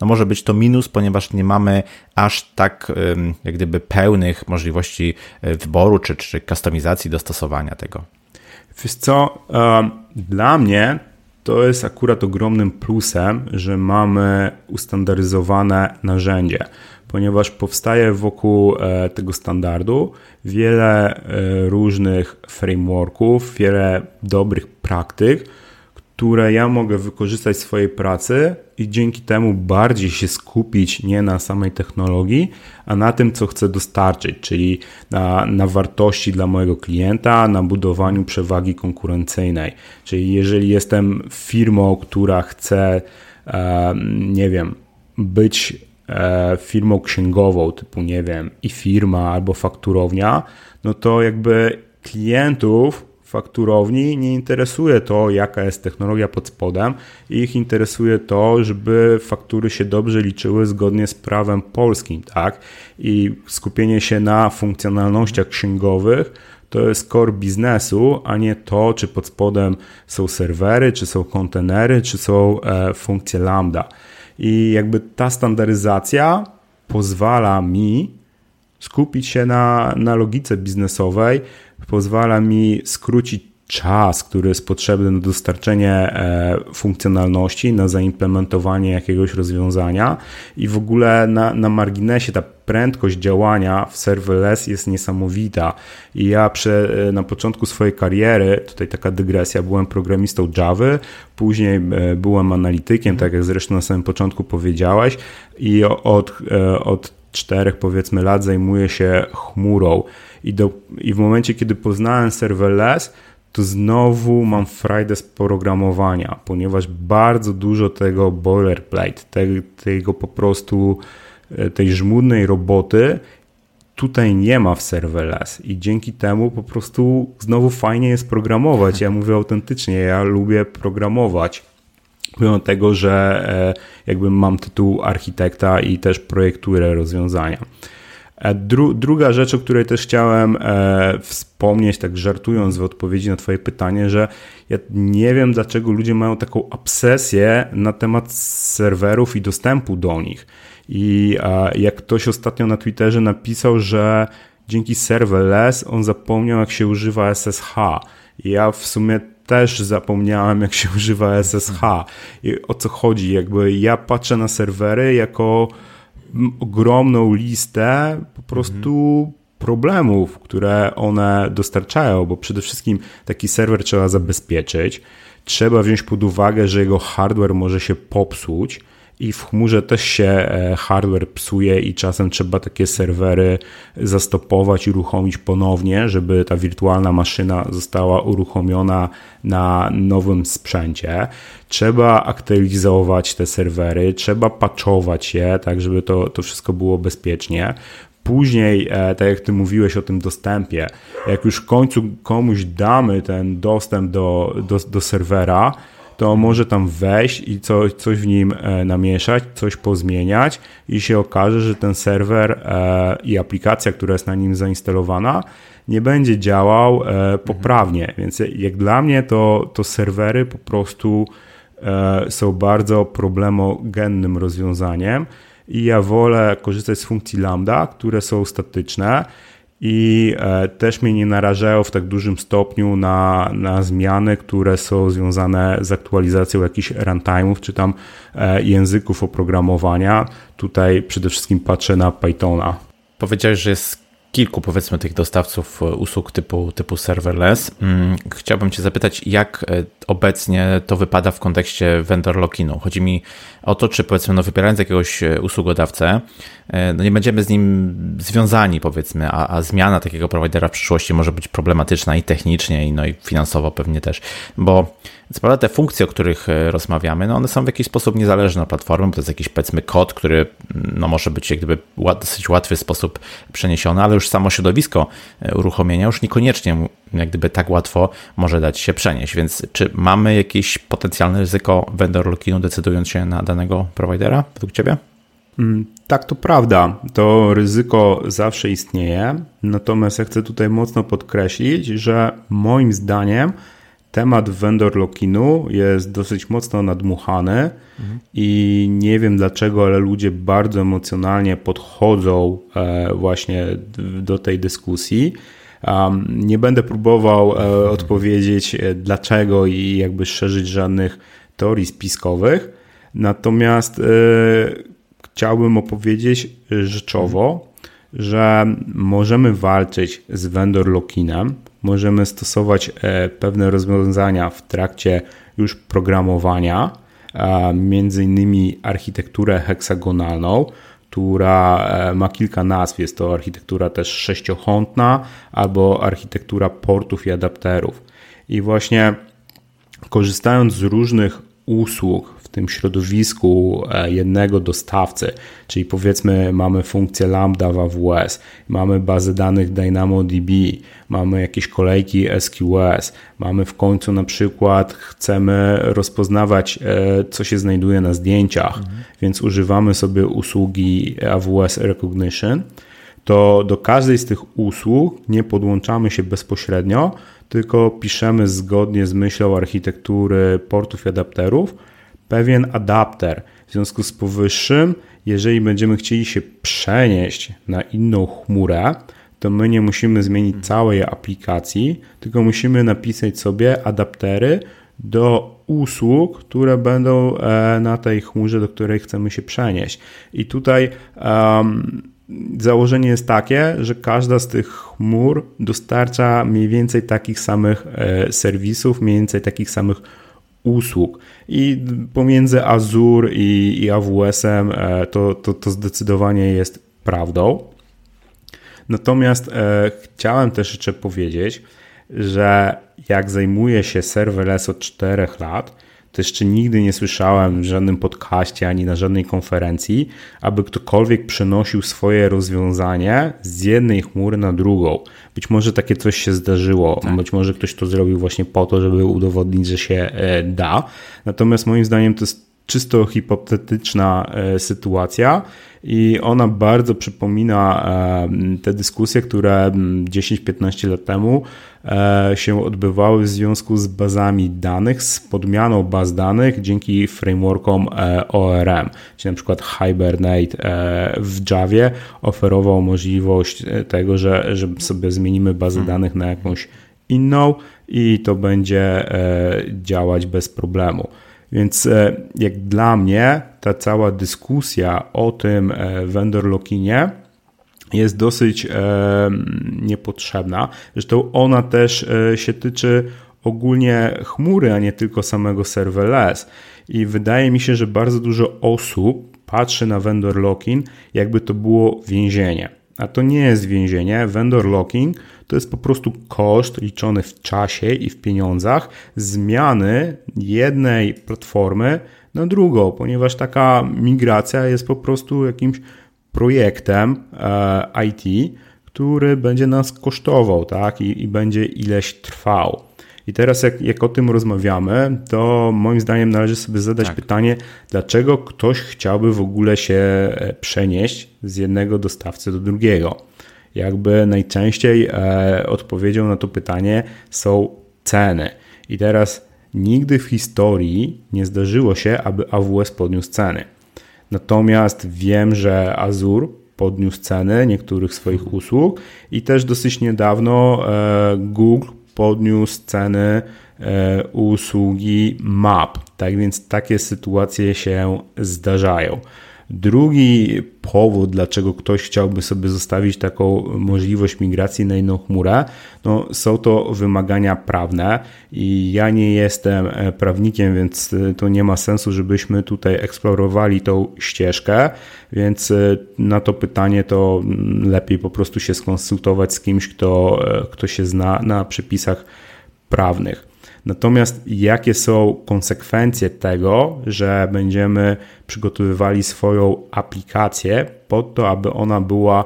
[SPEAKER 1] no może być to minus, ponieważ nie mamy aż tak jak gdyby pełnych możliwości e, wyboru czy, czy kustomizacji, dostosowania tego.
[SPEAKER 2] Wiesz co, dla mnie to jest akurat ogromnym plusem, że mamy ustandaryzowane narzędzie, ponieważ powstaje wokół e, tego standardu wiele e, różnych frameworków, wiele dobrych praktyk, które ja mogę wykorzystać w swojej pracy i dzięki temu bardziej się skupić nie na samej technologii, a na tym, co chcę dostarczyć, czyli na, na wartości dla mojego klienta, na budowaniu przewagi konkurencyjnej. Czyli jeżeli jestem firmą, która chce, e, nie wiem, być firmą księgową, typu, nie wiem, i firma albo fakturownia, no to jakby klientów fakturowni nie interesuje to, jaka jest technologia pod spodem, ich interesuje to, żeby faktury się dobrze liczyły zgodnie z prawem polskim, tak? I skupienie się na funkcjonalnościach księgowych to jest core biznesu, a nie to, czy pod spodem są serwery, czy są kontenery, czy są e, funkcje lambda. I jakby ta standaryzacja pozwala mi skupić się na, na logice biznesowej, pozwala mi skrócić czas, który jest potrzebny na dostarczenie e, funkcjonalności, na zaimplementowanie jakiegoś rozwiązania i w ogóle na, na marginesie ta prędkość działania w serverless jest niesamowita. I ja przy, e, na początku swojej kariery, tutaj taka dygresja, byłem programistą Java, później e, byłem analitykiem, tak jak zresztą na samym początku powiedziałeś, i od, od czterech powiedzmy lat zajmuję się chmurą. I, do, I w momencie, kiedy poznałem serverless, to znowu mam frajdę z programowania, ponieważ bardzo dużo tego boilerplate, tego po prostu e, tej żmudnej roboty tutaj nie ma w serverless i dzięki temu po prostu znowu fajnie jest programować. Ja mówię autentycznie, ja lubię programować. Mimo tego, że e, jakby mam tytuł architekta i też projektuję rozwiązania. E, dru, druga rzecz, o której też chciałem e, wspomnieć, tak żartując w odpowiedzi na Twoje pytanie, że ja nie wiem, dlaczego ludzie mają taką obsesję na temat serwerów i dostępu do nich. I e, jak ktoś ostatnio na Twitterze napisał, że dzięki serverless on zapomniał, jak się używa SSH. Ja w sumie też zapomniałem, jak się używa SSH. I o co chodzi? Jakby ja patrzę na serwery jako ogromną listę po prostu mhm. problemów, które one dostarczają, bo przede wszystkim taki serwer trzeba zabezpieczyć. Trzeba wziąć pod uwagę, że jego hardware może się popsuć i w chmurze też się e, hardware psuje i czasem trzeba takie serwery zastopować uruchomić ponownie, żeby ta wirtualna maszyna została uruchomiona na nowym sprzęcie. Trzeba aktualizować te serwery, trzeba patchować je, tak żeby to, to wszystko było bezpiecznie. Później, e, tak jak ty mówiłeś o tym dostępie, jak już w końcu komuś damy ten dostęp do, do, do serwera, to może tam wejść i coś, coś w nim e, namieszać, coś pozmieniać i się okaże, że ten serwer e, i aplikacja, która jest na nim zainstalowana, nie będzie działał e, poprawnie. Więc jak dla mnie to, to serwery po prostu są bardzo problemogennym rozwiązaniem i ja wolę korzystać z funkcji lambda, które są statyczne i e, też mnie nie narażają w tak dużym stopniu na, na zmiany, które są związane z aktualizacją jakichś runtime'ów czy tam e, języków oprogramowania. Tutaj przede wszystkim patrzę na Pythona.
[SPEAKER 1] Powiedziałeś, że jest kilku powiedzmy tych dostawców e, usług typu, typu serverless. Mm, chciałbym Cię zapytać, jak e, obecnie to wypada w kontekście vendor lock-inu. Chodzi mi o to, czy powiedzmy, no wybierając jakiegoś e, usługodawcę, no nie będziemy z nim związani powiedzmy, a, a zmiana takiego prowajdera w przyszłości może być problematyczna i technicznie, i, no i finansowo pewnie też, bo co prawda te funkcje, o których e, rozmawiamy, no one są w jakiś sposób niezależne od platformy, bo to jest jakiś powiedzmy kod, który no może być jak gdyby dosyć łatwy sposób przeniesiony, ale już samo środowisko e, uruchomienia już niekoniecznie jak gdyby tak łatwo może dać się przenieść. Więc czy mamy jakieś potencjalne ryzyko vendor lockinu decydując się na danego prowajdera według Ciebie?
[SPEAKER 2] Mm, tak, to prawda. To ryzyko zawsze istnieje. Natomiast ja chcę tutaj mocno podkreślić, że moim zdaniem temat vendor lockinu jest dosyć mocno nadmuchany mhm. i nie wiem dlaczego, ale ludzie bardzo emocjonalnie podchodzą e, właśnie do tej dyskusji. Nie będę próbował e, mhm. odpowiedzieć e, dlaczego i jakby szerzyć żadnych teorii spiskowych, natomiast chciałbym opowiedzieć rzeczowo, że możemy walczyć z vendor lockinem, możemy stosować e, pewne rozwiązania w trakcie już programowania, między innymi architekturę heksagonalną, która e, ma kilka nazw. Jest to architektura też sześciochątna albo architektura portów i adapterów. I właśnie korzystając z różnych usług tym środowisku e, jednego dostawcy, czyli powiedzmy mamy funkcję lambda w AWS, mamy bazę danych DynamoDB, mamy jakieś kolejki SQS, mamy w końcu na przykład chcemy rozpoznawać e, co się znajduje na zdjęciach, mhm. więc używamy sobie usługi AWS Recognition to do każdej z tych usług nie podłączamy się bezpośrednio, tylko piszemy zgodnie z myślą architektury portów i adapterów pewien adapter. W związku z powyższym, jeżeli będziemy chcieli się przenieść na inną chmurę, to my nie musimy zmienić całej aplikacji, tylko musimy napisać sobie adaptery do usług, które będą e, na tej chmurze, do której chcemy się przenieść. I tutaj um, założenie jest takie, że każda z tych chmur dostarcza mniej więcej takich samych e, serwisów, mniej więcej takich samych usług. I pomiędzy Azure i, i AWS-em e, to, to, to zdecydowanie jest prawdą. Natomiast e, chciałem też jeszcze powiedzieć, że jak zajmuję się serverless od 4 lat, to jeszcze nigdy nie słyszałem w żadnym podcaście ani na żadnej konferencji, aby ktokolwiek przenosił swoje rozwiązanie z jednej chmury na drugą. Być może takie coś się zdarzyło, tak. być może ktoś to zrobił właśnie po to, żeby udowodnić, że się e, da. Natomiast moim zdaniem to jest czysto hipotetyczna e, sytuacja i ona bardzo przypomina e, te dyskusje, które 10-15 lat temu e, się odbywały w związku z bazami danych, z podmianą baz danych dzięki frameworkom ORM, czyli na przykład Hibernate w Javie oferował możliwość tego, że, że sobie zmienimy bazę hmm. danych na jakąś inną i to będzie działać bez problemu. Więc e, jak dla mnie ta cała dyskusja o tym e, vendor lockinie jest dosyć e, niepotrzebna. Zresztą ona też się tyczy ogólnie chmury, a nie tylko samego serverless. I wydaje mi się, że bardzo dużo osób patrzy na vendor locking, jakby to było więzienie. A to nie jest więzienie. Vendor locking to jest po prostu koszt liczony w czasie i w pieniądzach zmiany jednej platformy na drugą, ponieważ taka migracja jest po prostu jakimś projektem e, IT, który będzie nas kosztował, tak? I, i będzie ileś trwał. I teraz, jak, jak o tym rozmawiamy, to moim zdaniem należy sobie zadać tak. pytanie, dlaczego ktoś chciałby w ogóle się e, przenieść z jednego dostawcy do drugiego. Jakby najczęściej e, odpowiedzią na to pytanie są ceny. I teraz nigdy w historii nie zdarzyło się, aby AWS podniósł ceny. Natomiast wiem, że Azure podniósł ceny niektórych swoich usług i też dosyć niedawno e, Google podniósł ceny e, usługi map. Tak więc takie sytuacje się zdarzają. Drugi powód, dlaczego ktoś chciałby sobie zostawić taką możliwość migracji na inną chmurę, no, są to wymagania prawne i ja nie jestem e, prawnikiem, więc e, to nie ma sensu, żebyśmy tutaj eksplorowali tą ścieżkę, więc e, na to pytanie to mm, lepiej po prostu się skonsultować z kimś, kto, kto się zna na przepisach prawnych. Natomiast jakie są konsekwencje tego, że będziemy przygotowywali swoją aplikację po to, aby ona była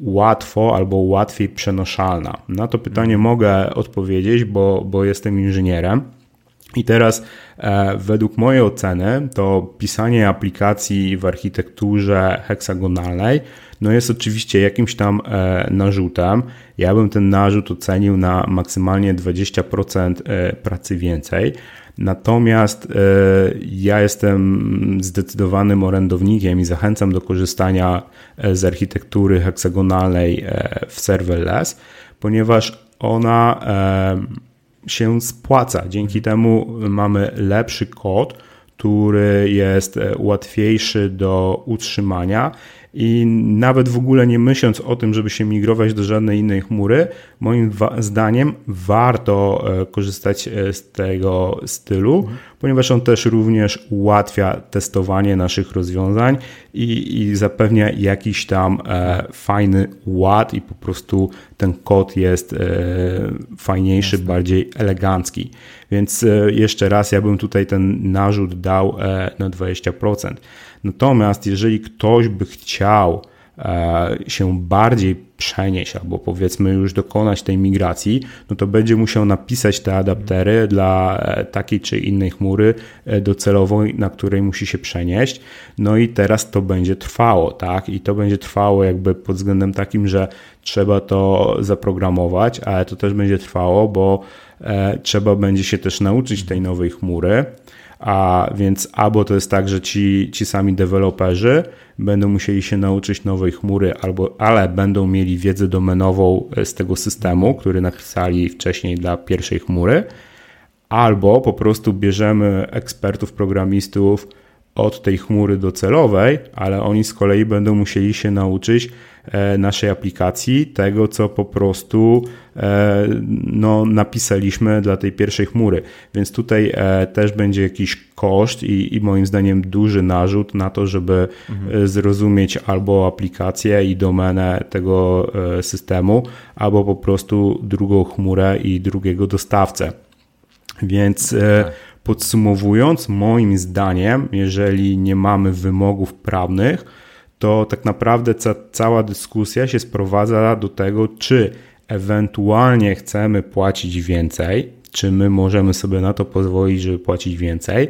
[SPEAKER 2] łatwo albo łatwiej przenoszalna? Na to pytanie mhm. mogę odpowiedzieć, bo, bo jestem inżynierem. I teraz, e, według mojej oceny, to pisanie aplikacji w architekturze heksagonalnej no jest oczywiście jakimś tam e, narzutem. Ja bym ten narzut ocenił na maksymalnie 20% e, pracy więcej. Natomiast e, ja jestem zdecydowanym orędownikiem i zachęcam do korzystania z architektury heksagonalnej w serverless, ponieważ ona się spłaca. Dzięki temu mamy lepszy kod, który jest łatwiejszy do utrzymania i nawet w ogóle nie myśląc o tym, żeby się migrować do żadnej innej chmury, moim zdaniem warto e, korzystać e, z tego stylu, mhm. ponieważ on też również ułatwia testowanie naszych rozwiązań i, i zapewnia jakiś tam e, fajny ład i po prostu ten kod jest e, fajniejszy, Jasne. bardziej elegancki. Więc e, jeszcze raz ja bym tutaj ten narzut dał na 20%. Natomiast jeżeli ktoś by chciał e, się bardziej przenieść albo powiedzmy już dokonać tej migracji, no to będzie musiał napisać te adaptery dla e, takiej czy innej chmury e, docelowej, na której musi się przenieść. No i teraz to będzie trwało, tak? I to będzie trwało jakby pod względem takim, że trzeba to zaprogramować, ale to też będzie trwało, bo trzeba będzie się też nauczyć tej nowej chmury. A więc albo to jest tak, że ci, ci sami deweloperzy będą musieli się nauczyć nowej chmury, albo, ale będą mieli wiedzę domenową z tego systemu, który napisali wcześniej dla pierwszej chmury, albo po prostu bierzemy ekspertów, programistów od tej chmury docelowej, ale oni z kolei będą musieli się nauczyć E, naszej aplikacji, tego co po prostu e, no, napisaliśmy dla tej pierwszej chmury. Więc tutaj e, też będzie jakiś koszt i, i moim zdaniem duży narzut na to, żeby mhm. zrozumieć albo aplikację i domenę tego systemu, albo po prostu drugą chmurę i drugiego dostawcę. Więc tak. Podsumowując, moim zdaniem, jeżeli nie mamy wymogów prawnych, to tak naprawdę ca cała dyskusja się sprowadza do tego, czy ewentualnie chcemy płacić więcej, czy my możemy sobie na to pozwolić, żeby płacić więcej,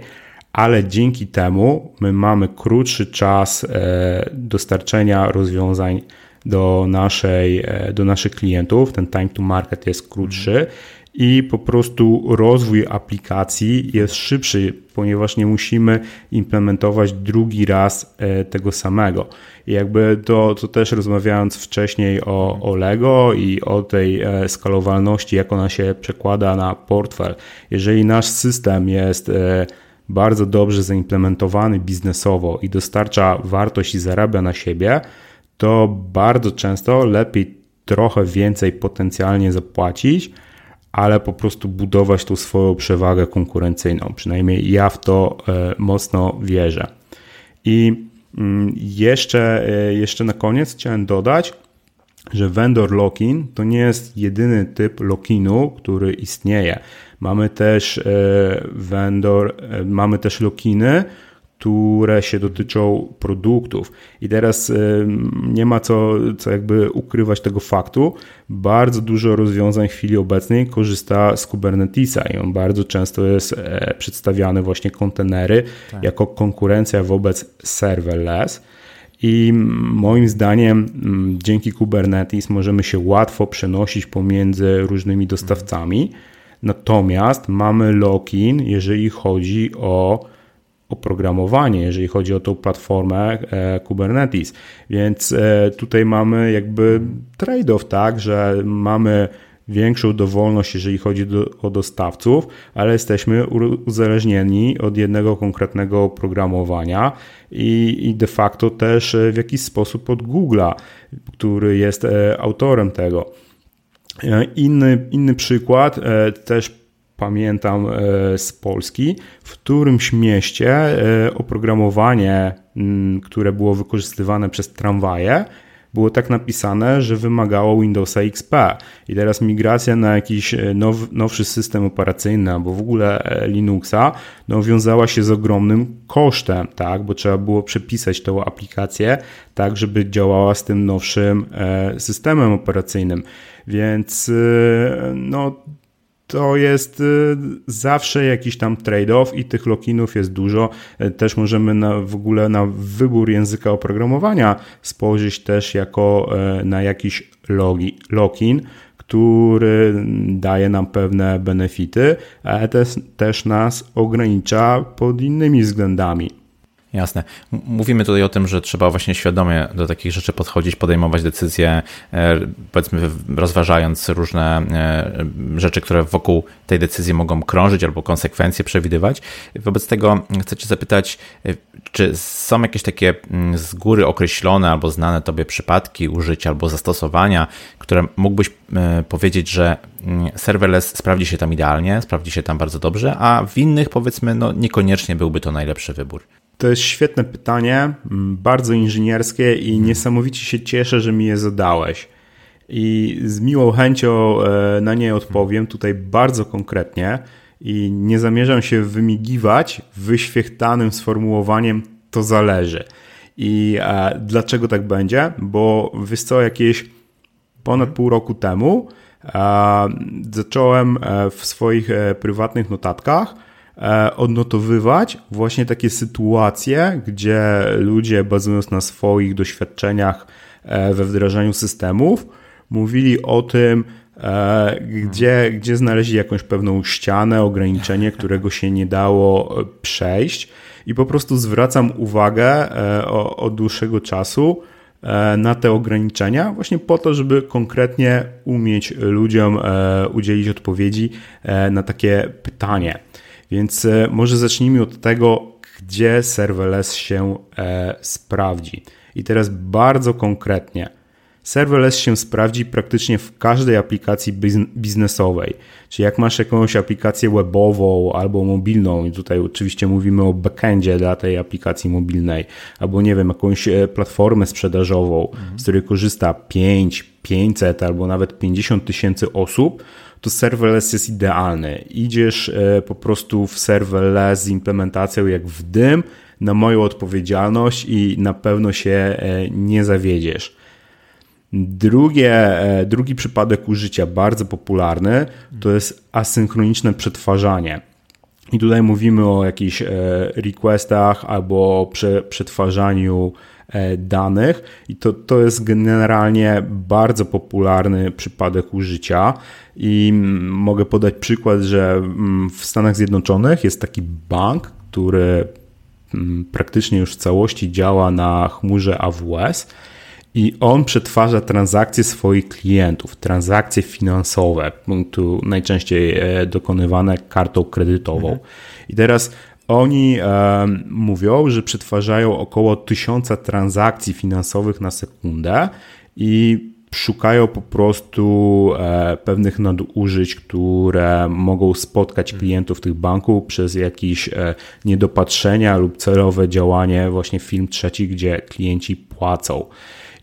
[SPEAKER 2] ale dzięki temu my mamy krótszy czas e, dostarczenia rozwiązań do, naszej, e, do naszych klientów. Ten time to market jest krótszy i po prostu rozwój aplikacji jest szybszy, ponieważ nie musimy implementować drugi raz e, tego samego. I jakby to, to też rozmawiając wcześniej o, o Lego i o tej e, skalowalności, jak ona się przekłada na portfel. Jeżeli nasz system jest e, bardzo dobrze zaimplementowany biznesowo i dostarcza wartość i zarabia na siebie, to bardzo często lepiej trochę więcej potencjalnie zapłacić, ale po prostu budować tą swoją przewagę konkurencyjną. Przynajmniej ja w to e, mocno wierzę. I mm, jeszcze, e, jeszcze na koniec chciałem dodać, że vendor lock-in to nie jest jedyny typ lock-inu, który istnieje. Mamy też e, vendor, mamy też lock-iny, które się dotyczą produktów. I teraz nie ma co, co jakby ukrywać tego faktu. Bardzo dużo rozwiązań w chwili obecnej korzysta z Kubernetesa i on bardzo często jest e, przedstawiany właśnie kontenery tak. jako konkurencja wobec serverless. I moim zdaniem dzięki Kubernetes możemy się łatwo przenosić pomiędzy różnymi dostawcami. Natomiast mamy lock-in, jeżeli chodzi o oprogramowanie, jeżeli chodzi o tą platformę e, Kubernetes. Więc e, tutaj mamy jakby trade-off, tak, że mamy większą dowolność, jeżeli chodzi do, o dostawców, ale jesteśmy uzależnieni od jednego konkretnego oprogramowania i, i de facto też w jakiś sposób od Google'a, który jest e, autorem tego. Inny, inny przykład, też pamiętam e, z Polski, w którymś mieście e, oprogramowanie, mm, które było wykorzystywane przez tramwaje, było tak napisane, że wymagało Windowsa XP. I teraz migracja na jakiś e, now, nowszy system operacyjny albo w ogóle Linuxa no, wiązała się z ogromnym kosztem, tak? bo trzeba było przepisać tę aplikację tak, żeby działała z tym nowszym systemem operacyjnym. Więc no, to jest y, zawsze jakiś tam trade-off i tych lokinów jest dużo. E, też możemy na, w ogóle na wybór języka oprogramowania spojrzeć też jako e, na jakiś logi, lokin, który daje nam pewne benefity, ale też, też nas ogranicza pod innymi względami.
[SPEAKER 1] Jasne. Mówimy tutaj o tym, że trzeba właśnie świadomie do takich rzeczy podchodzić, podejmować decyzje, e, powiedzmy rozważając różne e, rzeczy, które wokół tej decyzji mogą krążyć albo konsekwencje przewidywać. Wobec tego chcę Cię zapytać, e, czy są jakieś takie mm, z góry określone albo znane Tobie przypadki użycia albo zastosowania, które mógłbyś powiedzieć, że mm, serverless sprawdzi się tam idealnie, sprawdzi się tam bardzo dobrze, a w innych powiedzmy no niekoniecznie byłby to najlepszy wybór?
[SPEAKER 2] To jest świetne pytanie, mm, bardzo inżynierskie i niesamowicie się cieszę, że mi je zadałeś. I z miłą chęcią e, na nie odpowiem tutaj bardzo konkretnie i nie zamierzam się wymigiwać wyświechtanym sformułowaniem to zależy. I e, dlaczego tak będzie? Bo wiesz co, jakieś ponad pół roku temu zacząłem w swoich prywatnych notatkach odnotowywać właśnie takie sytuacje, gdzie ludzie bazując na swoich doświadczeniach we wdrażaniu systemów, mówili o tym, E, gdzie, gdzie znaleźli jakąś pewną ścianę, ograniczenie, którego się nie dało e, przejść. I po prostu zwracam uwagę e, od dłuższego czasu na te ograniczenia, właśnie po to, żeby konkretnie umieć ludziom udzielić odpowiedzi na takie pytanie. Więc może zacznijmy od tego, gdzie serverless się sprawdzi. I teraz bardzo konkretnie. Serverless się sprawdzi praktycznie w każdej aplikacji biznesowej. Czyli jak masz jakąś aplikację webową albo mobilną, i tutaj oczywiście mówimy o backendzie dla tej aplikacji mobilnej, albo nie wiem, jakąś e, platformę sprzedażową, mhm. z której korzysta 5, 500 albo nawet 50 tysięcy osób, to serverless jest idealny. Idziesz e, po prostu w serverless z implementacją jak w dym, na moją odpowiedzialność i na pewno się e, nie zawiedziesz. Drugie, e, drugi przypadek użycia, bardzo popularny, to jest asynchroniczne przetwarzanie. I tutaj mówimy o jakichś requestach albo przetwarzaniu danych i to, to jest generalnie bardzo popularny przypadek użycia i mogę podać przykład, że w Stanach Zjednoczonych jest taki bank, który praktycznie już w całości działa na chmurze AWS i on przetwarza transakcje swoich klientów, transakcje finansowe, tu najczęściej e, dokonywane kartą kredytową. Mhm. I teraz oni e, mówią, że przetwarzają około tysiąca transakcji finansowych na sekundę i szukają po prostu e, pewnych nadużyć, które mogą spotkać mhm. klientów tych banków przez jakieś e, niedopatrzenia lub celowe działanie właśnie firm trzecich, gdzie klienci płacą.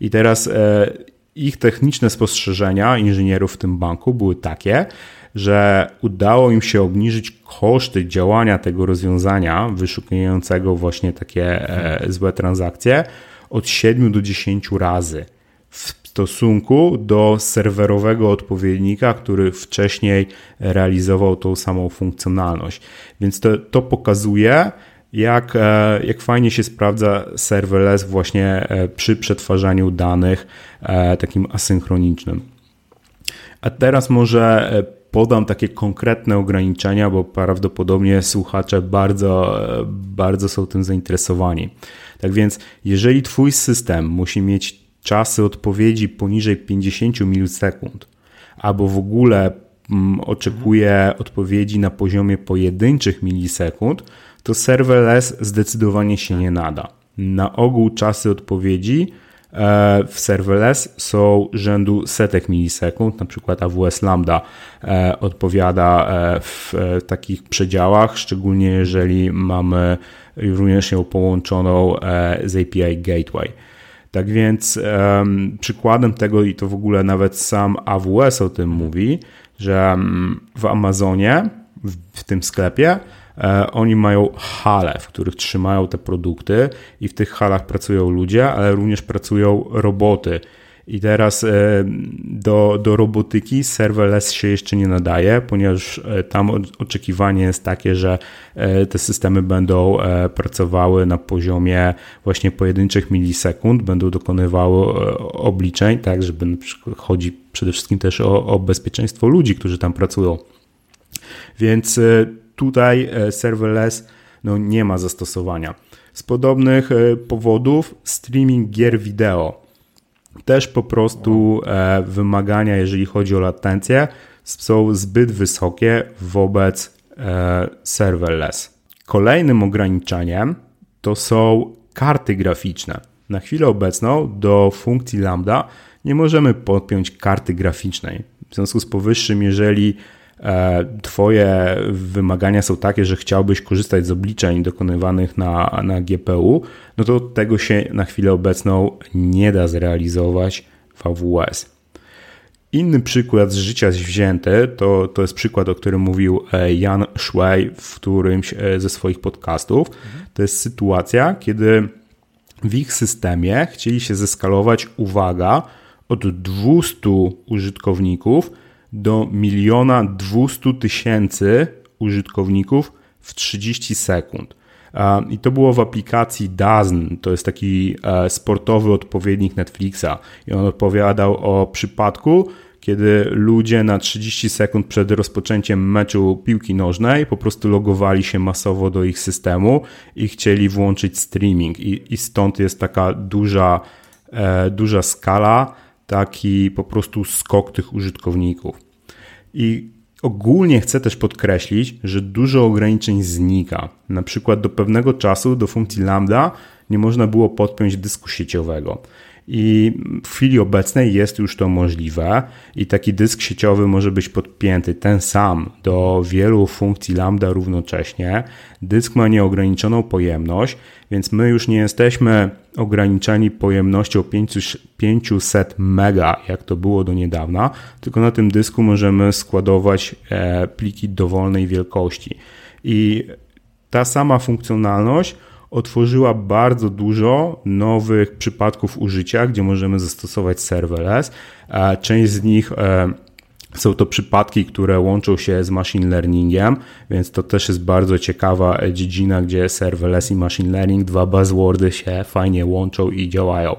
[SPEAKER 2] I teraz e, ich techniczne spostrzeżenia inżynierów w tym banku były takie, że udało im się obniżyć koszty działania tego rozwiązania wyszukującego właśnie takie e, złe transakcje od 7 do 10 razy w stosunku do serwerowego odpowiednika, który wcześniej realizował tą samą funkcjonalność. Więc to, to pokazuje, jak, e, jak fajnie się sprawdza serverless właśnie e, przy przetwarzaniu danych takim asynchronicznym. A teraz może podam takie konkretne ograniczenia, bo prawdopodobnie słuchacze bardzo, bardzo są tym zainteresowani. Tak więc, jeżeli Twój system musi mieć czasy odpowiedzi poniżej 50 milisekund, albo w ogóle mm, oczekuje odpowiedzi na poziomie pojedynczych milisekund, to serverless zdecydowanie się nie nada. Na ogół czasy odpowiedzi w serverless są rzędu setek milisekund, na przykład AWS Lambda e, odpowiada e, w takich przedziałach, szczególnie jeżeli mamy również ją połączoną z API Gateway. Tak więc przykładem tego, i to w ogóle nawet sam AWS o tym mówi, że mm, w Amazonie, w tym sklepie, E, oni mają hale, w których trzymają te produkty i w tych halach pracują ludzie, ale również pracują roboty. I teraz e, do, do robotyki serverless się jeszcze nie nadaje, ponieważ e, tam oczekiwanie jest takie, że te systemy będą pracowały na poziomie właśnie pojedynczych milisekund, będą dokonywały obliczeń, tak, żeby chodzi przede wszystkim też o, o bezpieczeństwo ludzi, którzy tam pracują. Więc tutaj e, serverless no, nie ma zastosowania. Z podobnych e, powodów streaming gier wideo. Też po prostu e, wymagania, jeżeli chodzi o latencję, są zbyt wysokie wobec serverless. Kolejnym ograniczeniem to są karty graficzne. Na chwilę obecną do funkcji Lambda nie możemy podpiąć karty graficznej. W związku z powyższym, jeżeli twoje wymagania są takie, że chciałbyś korzystać z obliczeń dokonywanych na, na GPU, no to tego się na chwilę obecną nie da zrealizować w AWS. Inny przykład z życia wzięty to, to jest przykład, o którym mówił e, Jan Szwej w którymś e, ze swoich podcastów. To jest sytuacja, kiedy w ich systemie chcieli się zeskalować, uwaga, od 200 użytkowników do miliona 200 tysięcy użytkowników w 30 sekund. I to było w aplikacji Dazn, to jest taki e, sportowy odpowiednik Netflixa. I on odpowiadał o przypadku, kiedy ludzie na 30 sekund przed rozpoczęciem meczu piłki nożnej po prostu logowali się masowo do ich systemu i chcieli włączyć streaming. I, i stąd jest taka duża, e, duża skala, taki po prostu skok tych użytkowników. I ogólnie chcę też podkreślić, że dużo ograniczeń znika. Na przykład do pewnego czasu do funkcji lambda nie można było podpiąć dysku sieciowego. I w chwili obecnej jest już to możliwe i taki dysk sieciowy może być podpięty ten sam do wielu funkcji Lambda równocześnie. Dysk ma nieograniczoną pojemność, więc my już nie jesteśmy ograniczeni pojemnością 500 mega, jak to było do niedawna, tylko na tym dysku możemy składować e, pliki dowolnej wielkości. I ta sama funkcjonalność otworzyła bardzo dużo nowych przypadków użycia, gdzie możemy zastosować serverless. Część z nich e, są to przypadki, które łączą się z machine learningiem, więc to też jest bardzo ciekawa dziedzina, gdzie serverless i machine learning, dwa buzzwordy się fajnie łączą i działają.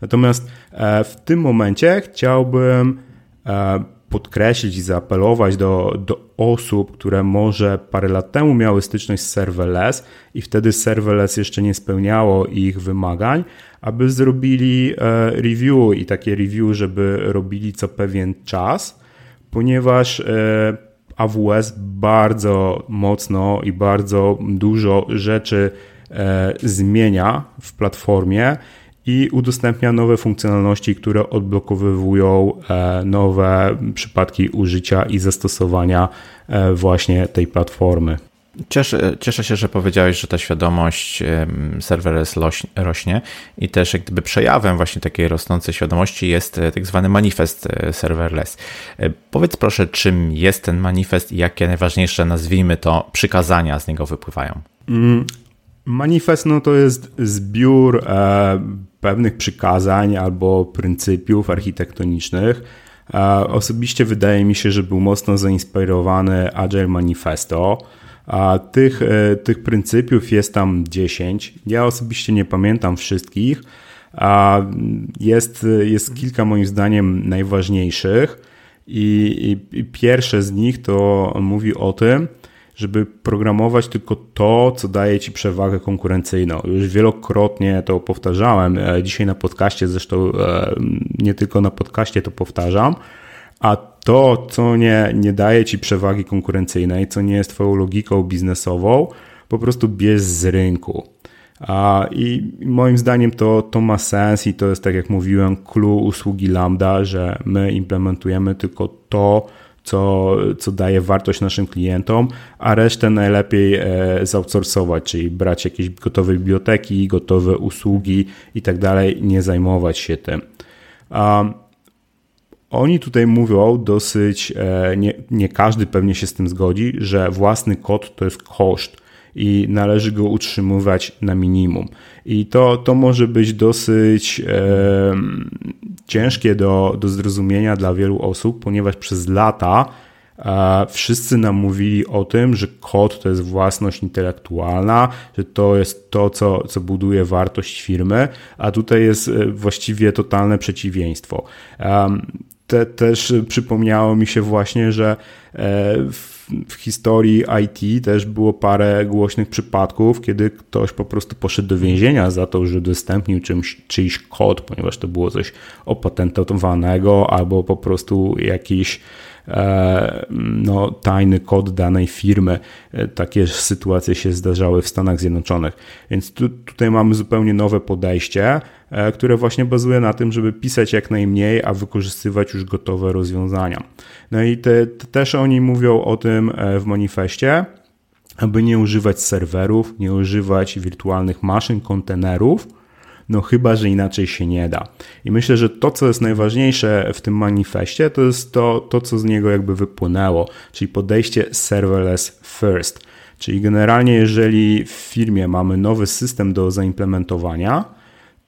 [SPEAKER 2] Natomiast e, w tym momencie chciałbym e, podkreślić i zaapelować do, do osób, które może parę lat temu miały styczność z serverless i wtedy serverless jeszcze nie spełniało ich wymagań, aby zrobili e, review i takie review, żeby robili co pewien czas, ponieważ e, AWS bardzo mocno i bardzo dużo rzeczy e, zmienia w platformie i udostępnia nowe funkcjonalności, które odblokowywują e, nowe przypadki użycia i zastosowania e, właśnie tej platformy.
[SPEAKER 1] Cieszę, cieszę się, że powiedziałeś, że ta świadomość serverless rośnie i też jak gdyby przejawem właśnie takiej rosnącej świadomości jest e, tak zwany manifest serverless. Powiedz proszę, czym jest ten manifest i jakie najważniejsze, nazwijmy to, przykazania z niego wypływają?
[SPEAKER 2] Manifest no, to jest zbiór e, pewnych przykazań albo pryncypiów architektonicznych. Osobiście wydaje mi się, że był mocno zainspirowany Agile Manifesto. Tych, e, tych pryncypiów jest tam 10. Ja osobiście nie pamiętam wszystkich. Jest, jest kilka moim zdaniem najważniejszych. I, i, i pierwsze z nich to mówi o tym, żeby programować tylko to, co daje ci przewagę konkurencyjną. Już wielokrotnie to powtarzałem, e, dzisiaj na podcaście, zresztą e, nie tylko na podcaście to powtarzam, a to, co nie, nie daje ci przewagi konkurencyjnej, co nie jest twoją logiką biznesową, po prostu bierz z rynku. I moim zdaniem to, to ma sens i to jest, tak jak mówiłem, clue usługi Lambda, że my implementujemy tylko to, co, co daje wartość naszym klientom, a resztę najlepiej e, czyli brać jakieś gotowe biblioteki, gotowe usługi i tak dalej, nie zajmować się tym. Oni tutaj mówią dosyć, e, nie, nie każdy pewnie się z tym zgodzi, że własny kod to jest koszt i należy go utrzymywać na minimum. I to, to może być dosyć e, ciężkie do, do zrozumienia dla wielu osób, ponieważ przez lata e, wszyscy nam mówili o tym, że kod to jest własność intelektualna, że to jest to, co, co buduje wartość firmy, a tutaj jest e, właściwie totalne przeciwieństwo. Te, też przypomniało mi się właśnie, że w w historii IT też było parę głośnych przypadków, kiedy ktoś po prostu poszedł do więzienia za to, że udostępnił czymś, czyjś kod, ponieważ to było coś opatentowanego albo po prostu jakiś no, tajny kod danej firmy. E, takie sytuacje się zdarzały w Stanach Zjednoczonych. Więc tu, tutaj mamy zupełnie nowe podejście, e, które właśnie bazuje na tym, żeby pisać jak najmniej, a wykorzystywać już gotowe rozwiązania. No i te, te też oni mówią o tym e, w manifestie, aby nie używać serwerów, nie używać wirtualnych maszyn, kontenerów, no chyba, że inaczej się nie da. I myślę, że to, co jest najważniejsze w tym manifestie, to jest to, to co z niego jakby wypłynęło, czyli podejście serverless first. Czyli generalnie, jeżeli w firmie mamy nowy system do zaimplementowania,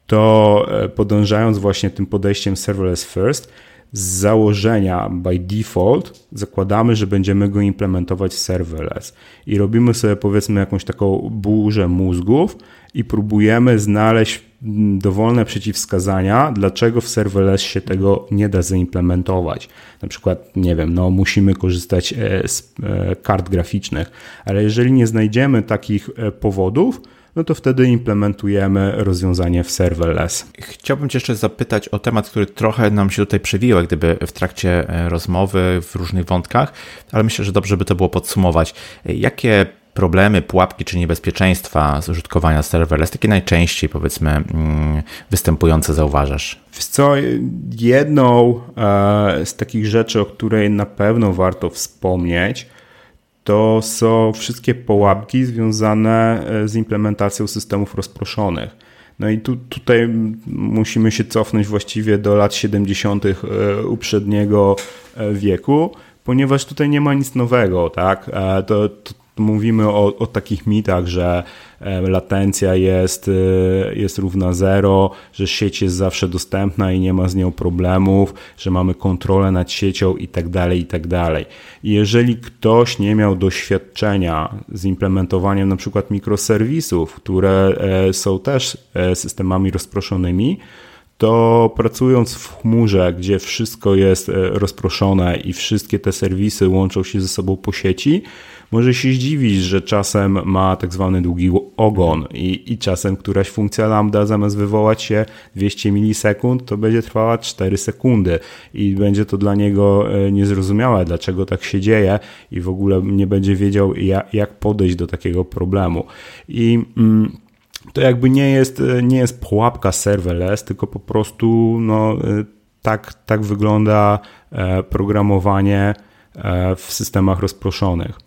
[SPEAKER 2] to podążając właśnie tym podejściem serverless first, z założenia by default zakładamy, że będziemy go implementować serverless i robimy sobie powiedzmy jakąś taką burzę mózgów i próbujemy znaleźć dowolne przeciwwskazania, dlaczego w serverless się tego nie da zaimplementować. Na przykład, nie wiem, no musimy korzystać e, z e, kart graficznych, ale jeżeli nie znajdziemy takich e, powodów, no to wtedy implementujemy rozwiązanie w serverless.
[SPEAKER 1] Chciałbym Cię jeszcze zapytać o temat, który trochę nam się tutaj przewijał, gdyby w trakcie rozmowy w różnych wątkach, ale myślę, że dobrze by to było podsumować. Jakie problemy, pułapki czy niebezpieczeństwa z użytkowania serverless, takie najczęściej powiedzmy mm, występujące zauważasz?
[SPEAKER 2] Wiesz co, jedną e, z takich rzeczy, o której na pewno warto wspomnieć, to są wszystkie pułapki związane e, z implementacją systemów rozproszonych. No i tu, tutaj musimy się cofnąć właściwie do lat 70. E, uprzedniego wieku, ponieważ tutaj nie ma nic nowego, tak? To, to, mówimy o, o takich mitach, że e, latencja jest, e, jest równa zero, że sieć jest zawsze dostępna i nie ma z nią problemów, że mamy kontrolę nad siecią i tak dalej, i tak dalej. Jeżeli ktoś nie miał doświadczenia z implementowaniem na przykład mikroserwisów, które e, są też systemami rozproszonymi, to pracując w chmurze, gdzie wszystko jest rozproszone i wszystkie te serwisy łączą się ze sobą po sieci, może się zdziwić, że czasem ma tak zwany długi ogon i, i czasem któraś funkcja lambda zamiast wywołać się 200 milisekund, to będzie trwała 4 sekundy i będzie to dla niego e, niezrozumiałe, dlaczego tak się dzieje i w ogóle nie będzie wiedział, jak, jak podejść do takiego problemu. I mm, to jakby nie jest, e, nie jest pułapka serverless, tylko po prostu no, e, tak, tak wygląda programowanie w systemach rozproszonych.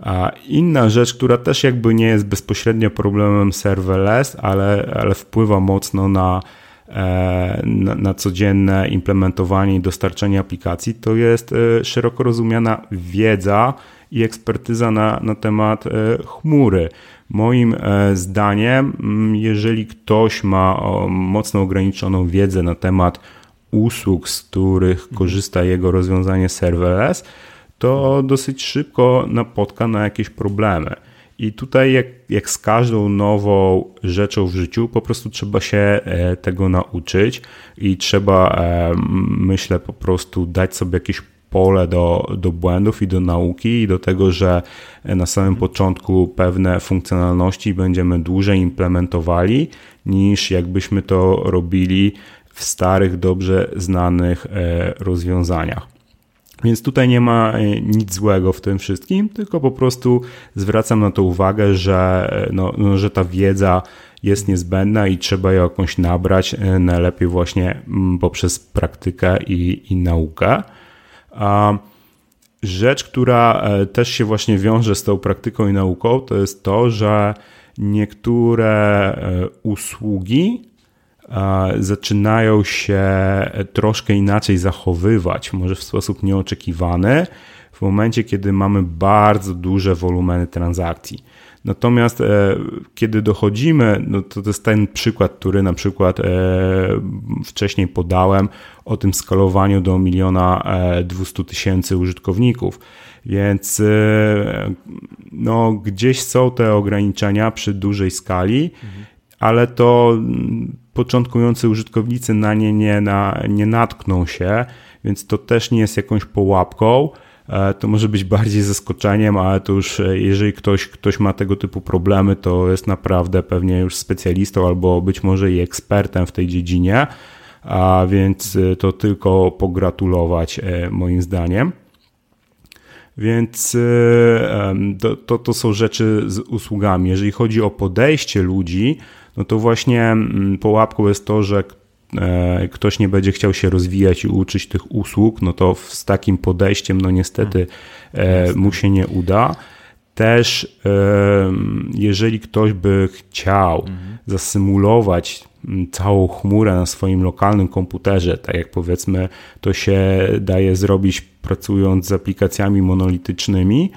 [SPEAKER 2] A inna rzecz, która też jakby nie jest bezpośrednio problemem serverless, ale, ale wpływa mocno na, e, na, na, codzienne implementowanie i dostarczanie aplikacji, to jest e, szeroko rozumiana wiedza i ekspertyza na, na temat e, chmury. Moim zdaniem, jeżeli ktoś ma mocno ograniczoną wiedzę na temat usług, z których korzysta jego rozwiązanie serverless, to dosyć szybko napotka na jakieś problemy. I tutaj, jak, jak z każdą nową rzeczą w życiu, po prostu trzeba się e, tego nauczyć i trzeba, e, myślę, po prostu dać sobie jakieś pole do, do błędów i do nauki i do tego, że na samym początku pewne funkcjonalności będziemy dłużej implementowali niż jakbyśmy to robili w starych, dobrze znanych e, rozwiązaniach. Więc tutaj nie ma e, nic złego w tym wszystkim, tylko po prostu zwracam na to uwagę, że, e, no, no, że ta wiedza jest niezbędna i trzeba ją jakąś nabrać, e, najlepiej właśnie mm, poprzez praktykę i, i naukę. A rzecz, która też się właśnie wiąże z tą praktyką i nauką, to jest to, że niektóre usługi zaczynają się troszkę inaczej zachowywać, może w sposób nieoczekiwany, w momencie, kiedy mamy bardzo duże wolumeny transakcji. Natomiast e, kiedy dochodzimy, no to, to jest ten przykład, który na przykład e, wcześniej podałem o tym skalowaniu do miliona e, 200 tysięcy użytkowników. Więc e, no, gdzieś są te ograniczenia przy dużej skali, mhm. ale to początkujący użytkownicy na nie nie, na, nie natkną się, więc to też nie jest jakąś połapką. E, to może być bardziej zaskoczeniem, ale to już e, jeżeli ktoś, ktoś ma tego typu problemy, to jest naprawdę pewnie już specjalistą albo być może i ekspertem w tej dziedzinie, a więc e, to tylko pogratulować moim zdaniem. Więc to, to, to są rzeczy z usługami. Jeżeli chodzi o podejście ludzi, no to właśnie mm, pułapką jest to, że e, ktoś nie będzie chciał się rozwijać i uczyć tych usług, no to z takim podejściem, no niestety e, mu się nie uda. Też jeżeli ktoś by chciał mhm. zasymulować mm, całą chmurę na swoim lokalnym komputerze, tak jak powiedzmy to się daje zrobić pracując z aplikacjami monolitycznymi,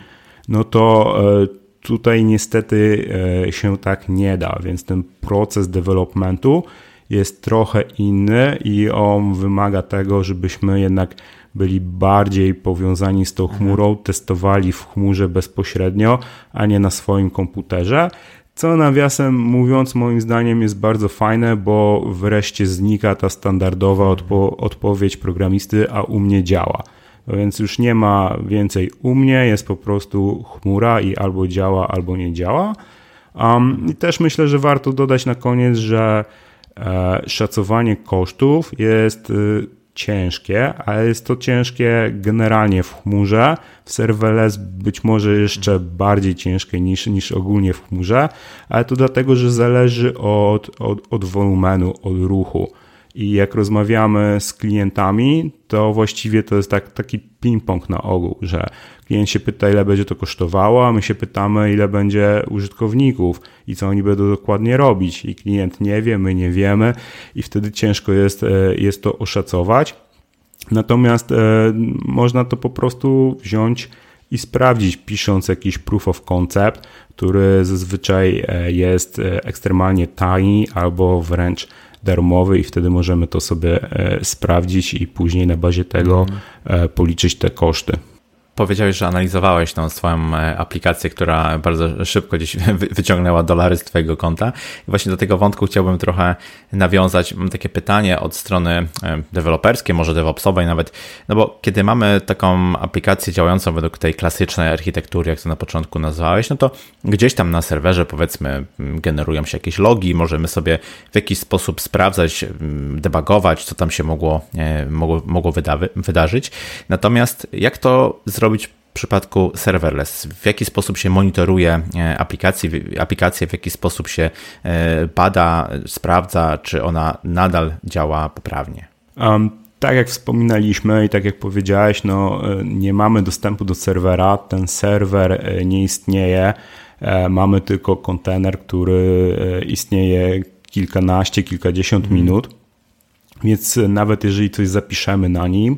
[SPEAKER 2] no to e, Tutaj niestety e, się tak nie da, więc ten proces developmentu jest trochę inny i on wymaga tego, żebyśmy jednak byli bardziej powiązani z tą mhm. chmurą, testowali w chmurze bezpośrednio, a nie na swoim komputerze. Co nawiasem mówiąc, moim zdaniem jest bardzo fajne, bo wreszcie znika ta standardowa odpo odpowiedź programisty, a u mnie działa. Więc już nie ma więcej u mnie, jest po prostu chmura i albo działa, albo nie działa. Um, I też myślę, że warto dodać na koniec, że e, szacowanie kosztów jest y, ciężkie, ale jest to ciężkie generalnie w chmurze. W serverless być może jeszcze bardziej ciężkie niż, niż ogólnie w chmurze, ale to dlatego, że zależy od, od, od wolumenu, od ruchu. I jak rozmawiamy z klientami, to właściwie to jest tak, taki ping-pong na ogół, że klient się pyta, ile będzie to kosztowało, a my się pytamy, ile będzie użytkowników i co oni będą dokładnie robić. I klient nie wie, my nie wiemy, i wtedy ciężko jest, e, jest to oszacować. Natomiast e, można to po prostu wziąć i sprawdzić, pisząc jakiś proof of concept, który zazwyczaj e, jest ekstremalnie tani albo wręcz darmowy i wtedy możemy to sobie e, sprawdzić i później na bazie tego mm. policzyć te koszty.
[SPEAKER 1] Powiedziałeś, że analizowałeś tą swoją e, aplikację, która bardzo szybko gdzieś wyciągnęła dolary z Twojego konta. I właśnie do tego wątku chciałbym trochę nawiązać. Mam takie pytanie od strony e, deweloperskiej, może DevOpsowej nawet, no bo kiedy mamy taką aplikację działającą według tej klasycznej architektury, jak to na początku nazwałeś, no to gdzieś tam na serwerze powiedzmy generują się jakieś logi, możemy sobie w jakiś sposób sprawdzać, debugować, co tam się mogło, e, mogło, mogło wydarzyć. Natomiast jak to zrobić robić w przypadku serverless? W jaki sposób się monitoruje e, aplikację, aplikację w jaki sposób się e, bada, sprawdza, czy ona nadal działa poprawnie?
[SPEAKER 2] Um, tak jak wspominaliśmy i tak jak powiedziałeś, no, e, nie mamy dostępu do serwera, ten serwer nie istnieje, mamy tylko kontener, który istnieje kilkanaście, kilkadziesiąt mhm. minut, więc nawet jeżeli coś zapiszemy na nim,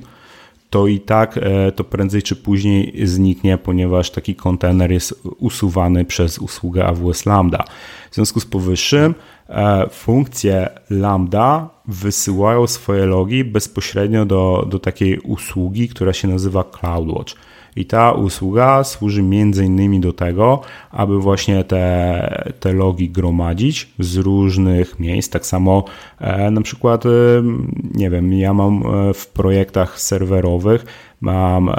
[SPEAKER 2] to i tak e, to prędzej czy później zniknie, ponieważ taki kontener jest usuwany przez usługę AWS Lambda. W związku z powyższym e, funkcje Lambda wysyłają swoje logi bezpośrednio do, do takiej usługi, która się nazywa CloudWatch. I ta usługa służy między innymi do tego, aby właśnie te, te logi gromadzić z różnych miejsc. Tak samo e, na przykład, e, nie wiem, ja mam e, w projektach serwerowych, mam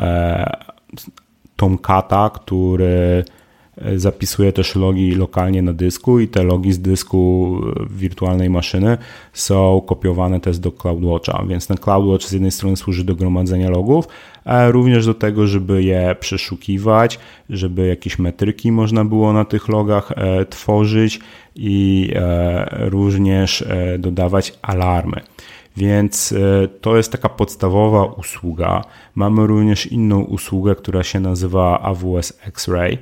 [SPEAKER 2] Tomcata, który zapisuje też logi lokalnie na dysku i te logi z dysku wirtualnej maszyny są kopiowane też do CloudWatcha, więc ten CloudWatch z jednej strony służy do gromadzenia logów, ale również do tego, żeby je przeszukiwać, żeby jakieś metryki można było na tych logach e, tworzyć i e, również e, dodawać alarmy. Więc to jest taka podstawowa usługa. Mamy również inną usługę, która się nazywa AWS X-Ray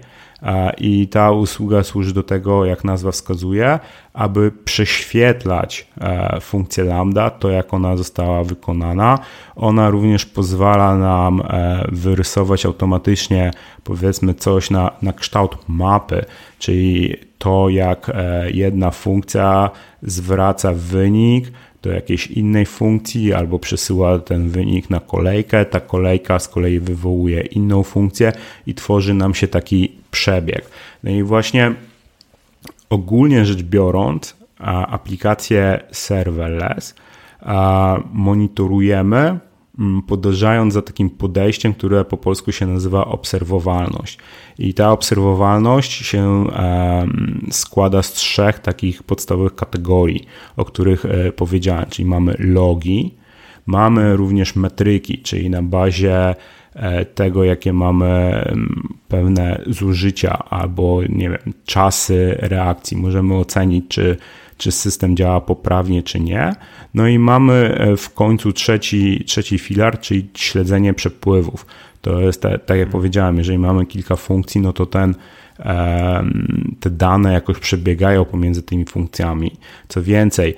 [SPEAKER 2] i ta usługa służy do tego, jak nazwa wskazuje, aby prześwietlać e, funkcję lambda, to jak ona została wykonana. Ona również pozwala nam e, wyrysować automatycznie powiedzmy coś na, na kształt mapy, czyli to jak e, jedna funkcja zwraca wynik, do jakiejś innej funkcji albo przesyła ten wynik na kolejkę. Ta kolejka z kolei wywołuje inną funkcję i tworzy nam się taki przebieg. No i właśnie ogólnie rzecz biorąc, aplikację serverless monitorujemy podążając za takim podejściem, które po polsku się nazywa obserwowalność. I ta obserwowalność się składa z trzech takich podstawowych kategorii, o których e, powiedziałem, czyli mamy logi, mamy również metryki, czyli na bazie e, tego, jakie mamy pewne zużycia albo nie wiem, czasy reakcji, możemy ocenić, czy czy system działa poprawnie, czy nie. No i mamy e, w końcu trzeci, trzeci filar, czyli śledzenie przepływów. To jest tak, tak jak powiedziałem, jeżeli mamy kilka funkcji, no to ten te dane jakoś przebiegają pomiędzy tymi funkcjami. Co więcej,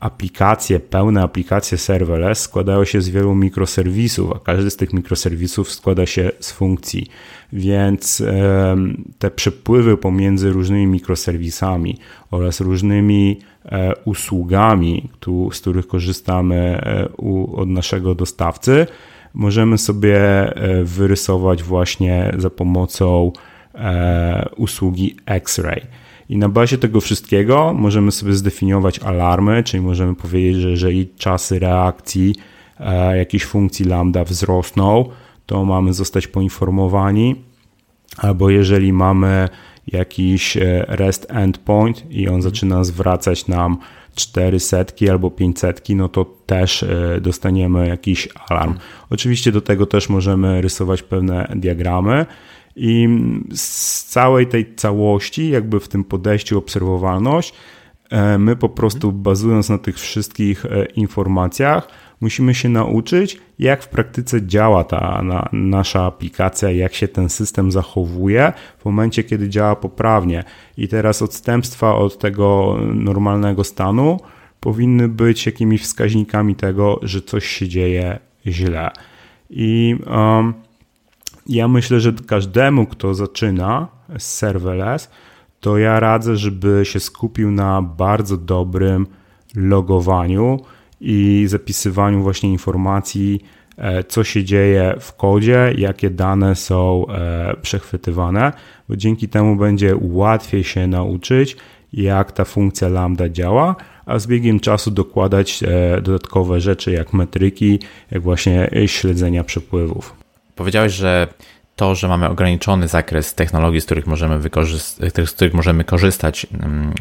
[SPEAKER 2] aplikacje, pełne aplikacje serverless składają się z wielu mikroserwisów, a każdy z tych mikroserwisów składa się z funkcji. Więc te przepływy pomiędzy różnymi mikroserwisami oraz różnymi e, usługami, z których korzystamy e, od naszego dostawcy, możemy sobie e, wyrysować właśnie za pomocą usługi X-Ray. I na bazie tego wszystkiego możemy sobie zdefiniować alarmy, czyli możemy powiedzieć, że jeżeli czasy reakcji jakiejś funkcji lambda wzrosną, to mamy zostać poinformowani, albo jeżeli mamy jakiś e, REST endpoint i on zaczyna zwracać nam 400 albo 500, no to też e, dostaniemy jakiś alarm. Oczywiście do tego też możemy rysować pewne diagramy i z całej tej całości, jakby w tym podejściu obserwowalność, e, my po prostu bazując na tych wszystkich informacjach, musimy się nauczyć, jak w praktyce działa ta na, nasza aplikacja, jak się ten system zachowuje w momencie, kiedy działa poprawnie. I teraz odstępstwa od tego normalnego stanu powinny być jakimiś wskaźnikami tego, że coś się dzieje źle. I um, ja myślę, że każdemu, kto zaczyna z serverless, to ja radzę, żeby się skupił na bardzo dobrym logowaniu i zapisywaniu właśnie informacji, e, co się dzieje w kodzie, jakie dane są e, przechwytywane, bo dzięki temu będzie łatwiej się nauczyć, jak ta funkcja lambda działa, a z biegiem czasu dokładać e, dodatkowe rzeczy, jak metryki, jak właśnie śledzenia przepływów.
[SPEAKER 1] Powiedziałeś, że to, że mamy ograniczony zakres technologii, z których możemy, z których możemy korzystać, mm,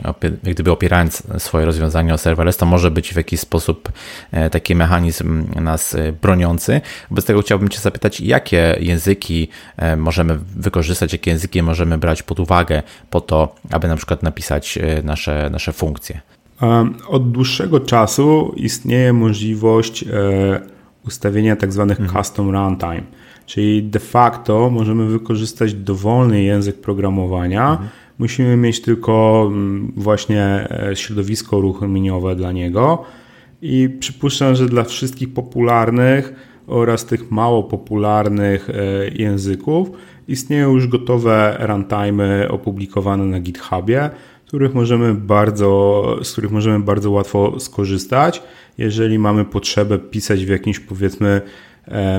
[SPEAKER 1] gdyby opierając swoje rozwiązania o serverless, to może być w jakiś sposób e, taki mechanizm nas e, broniący. Wobec tego chciałbym Cię zapytać, jakie języki e, możemy wykorzystać, jakie języki możemy brać pod uwagę po to, aby na przykład napisać nasze, nasze funkcje?
[SPEAKER 2] Od dłuższego czasu istnieje możliwość ustawienia tak zwanych mhm. custom runtime Czyli de facto możemy wykorzystać dowolny język programowania. Mhm. Musimy mieć tylko mm, właśnie e, środowisko uruchomieniowe dla niego. I przypuszczam, że dla wszystkich popularnych oraz tych mało popularnych e, języków istnieją już gotowe runtime opublikowane na GitHubie, których możemy bardzo, z których możemy bardzo łatwo skorzystać, jeżeli mamy potrzebę pisać w jakimś powiedzmy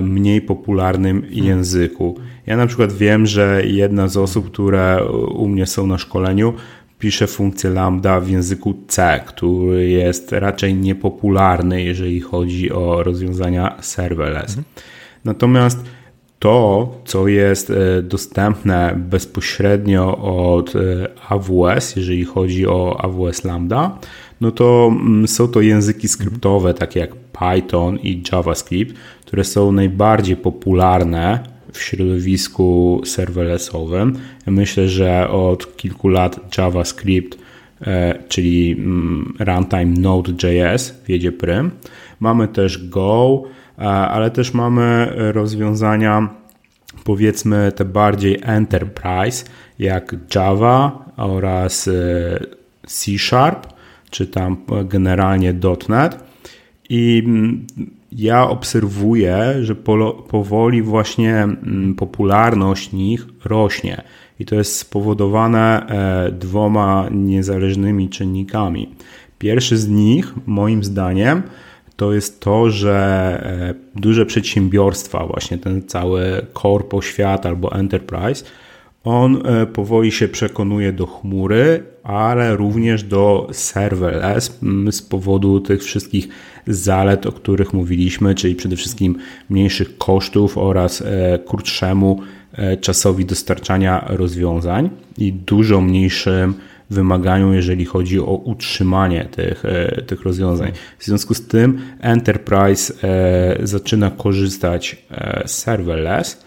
[SPEAKER 2] mniej popularnym języku. Ja na przykład wiem, że jedna z osób, które u mnie są na szkoleniu, pisze funkcję lambda w języku C, który jest raczej niepopularny, jeżeli chodzi o rozwiązania serverless. Natomiast to, co jest e, dostępne bezpośrednio od e, AWS, jeżeli chodzi o AWS Lambda, no to mm, są to języki skryptowe, takie jak Python i JavaScript, które są najbardziej popularne w środowisku serverlessowym. Myślę, że od kilku lat JavaScript, e, czyli mm, runtime Node.js wiedzie prym. Mamy też Go, e, ale też mamy rozwiązania powiedzmy te bardziej enterprise, jak Java oraz e, C Sharp, czy tam generalnie .NET. I mm, ja obserwuję, że powoli właśnie mm, popularność nich rośnie. I to jest spowodowane e, dwoma niezależnymi czynnikami. Pierwszy z nich, moim zdaniem, to jest to, że e, duże przedsiębiorstwa, właśnie ten cały korpo świat albo enterprise, on e, powoli się przekonuje do chmury, ale również do serverless z powodu tych wszystkich zalet, o których mówiliśmy, czyli przede wszystkim mniejszych kosztów oraz e, krótszemu e, czasowi dostarczania rozwiązań i dużo mniejszym wymaganiom, jeżeli chodzi o utrzymanie tych, tych rozwiązań. W związku z tym Enterprise zaczyna korzystać serverless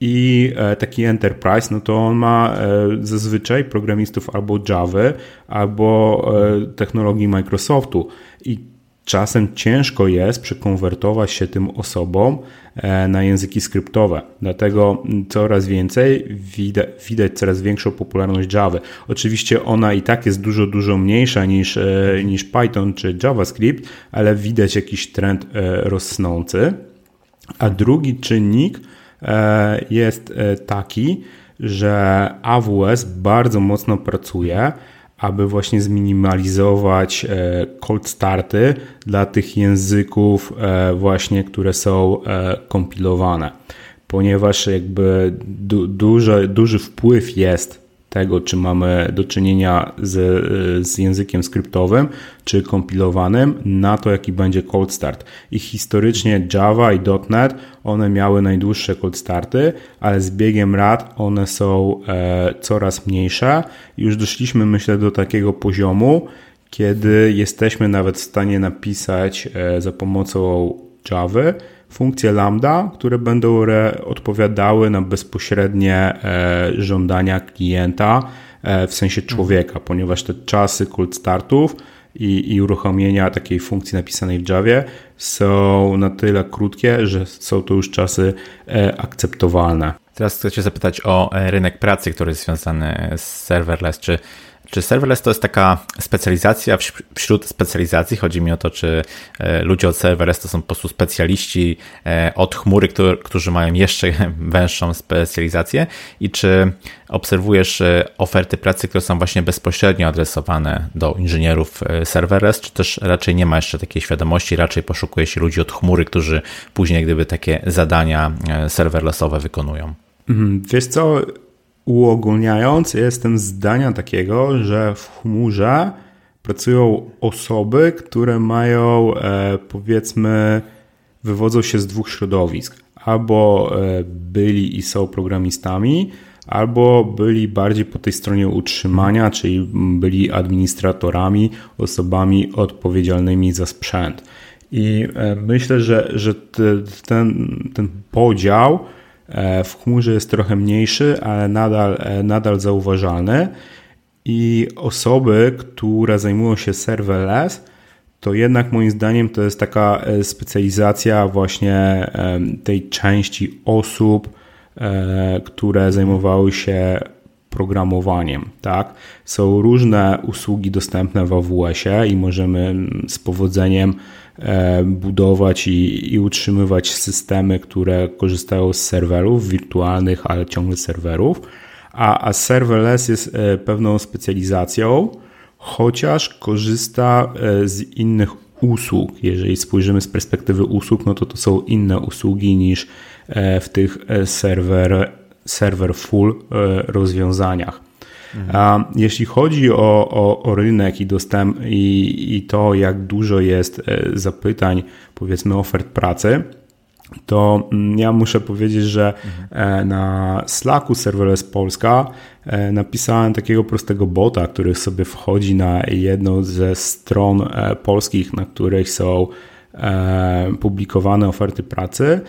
[SPEAKER 2] i e, taki enterprise, no to on ma e, zazwyczaj programistów albo Java, albo e, technologii Microsoftu. I czasem ciężko jest przekonwertować się tym osobom e, na języki skryptowe. Dlatego coraz więcej widać, widać coraz większą popularność Java. Oczywiście ona i tak jest dużo, dużo mniejsza niż, e, niż Python czy JavaScript, ale widać jakiś trend e, rosnący. A drugi czynnik jest taki, że AWS bardzo mocno pracuje aby właśnie zminimalizować e, cold starty dla tych języków e, właśnie, które są e, kompilowane, ponieważ jakby du duży, duży wpływ jest tego, czy mamy do czynienia z, z językiem skryptowym, czy kompilowanym, na to, jaki będzie cold start. I historycznie Java i .NET, one miały najdłuższe cold starty, ale z biegiem lat one są e, coraz mniejsze. Już doszliśmy, myślę, do takiego poziomu, kiedy jesteśmy nawet w stanie napisać e, za pomocą Java funkcje lambda, które będą odpowiadały na bezpośrednie e, żądania klienta e, w sensie człowieka, ponieważ te czasy cold startów i, i uruchomienia takiej funkcji napisanej w Javie są na tyle krótkie, że są to już czasy e, akceptowalne.
[SPEAKER 1] Teraz chcę Cię zapytać o rynek pracy, który jest związany z serverless. Czy czy serverless to jest taka specjalizacja wśród specjalizacji? Chodzi mi o to, czy e, ludzie od serverless to są po prostu specjaliści e, od chmury, którzy mają jeszcze węższą specjalizację i czy obserwujesz e, oferty pracy, które są właśnie bezpośrednio adresowane do inżynierów serverless, czy też raczej nie ma jeszcze takiej świadomości, raczej poszukuje się ludzi od chmury, którzy później gdyby takie zadania serverlessowe wykonują?
[SPEAKER 2] Mhm. Wiesz co, uogólniając, jestem zdania takiego, że w chmurze pracują osoby, które mają, e, powiedzmy, wywodzą się z dwóch środowisk. Albo e, byli i są programistami, albo byli bardziej po tej stronie utrzymania, czyli byli administratorami, osobami odpowiedzialnymi za sprzęt. I e, myślę, że, że ten, ten podział w chmurze jest trochę mniejszy, ale nadal, e, nadal zauważalny. I osoby, które zajmują się serverless, to jednak moim zdaniem to jest taka e, specjalizacja właśnie tej części osób, które zajmowały się programowaniem. Tak? Są różne usługi dostępne w AWS-ie i możemy z powodzeniem E, budować i, i utrzymywać systemy, które korzystają z serwerów wirtualnych, ale ciągle serwerów. A, a serverless jest e, pewną specjalizacją, chociaż korzysta e, z innych usług. Jeżeli spojrzymy z perspektywy usług, no to to są inne usługi niż w tych serwer, server full rozwiązaniach. Mhm. Jeśli chodzi o, o, o rynek i dostęp i, i to, jak dużo jest e, zapytań, powiedzmy, ofert pracy, to mm, ja muszę powiedzieć, że mhm. na Slacku Serverless Polska e, napisałem takiego prostego bota, który sobie wchodzi na jedną ze stron polskich, na których są publikowane oferty pracy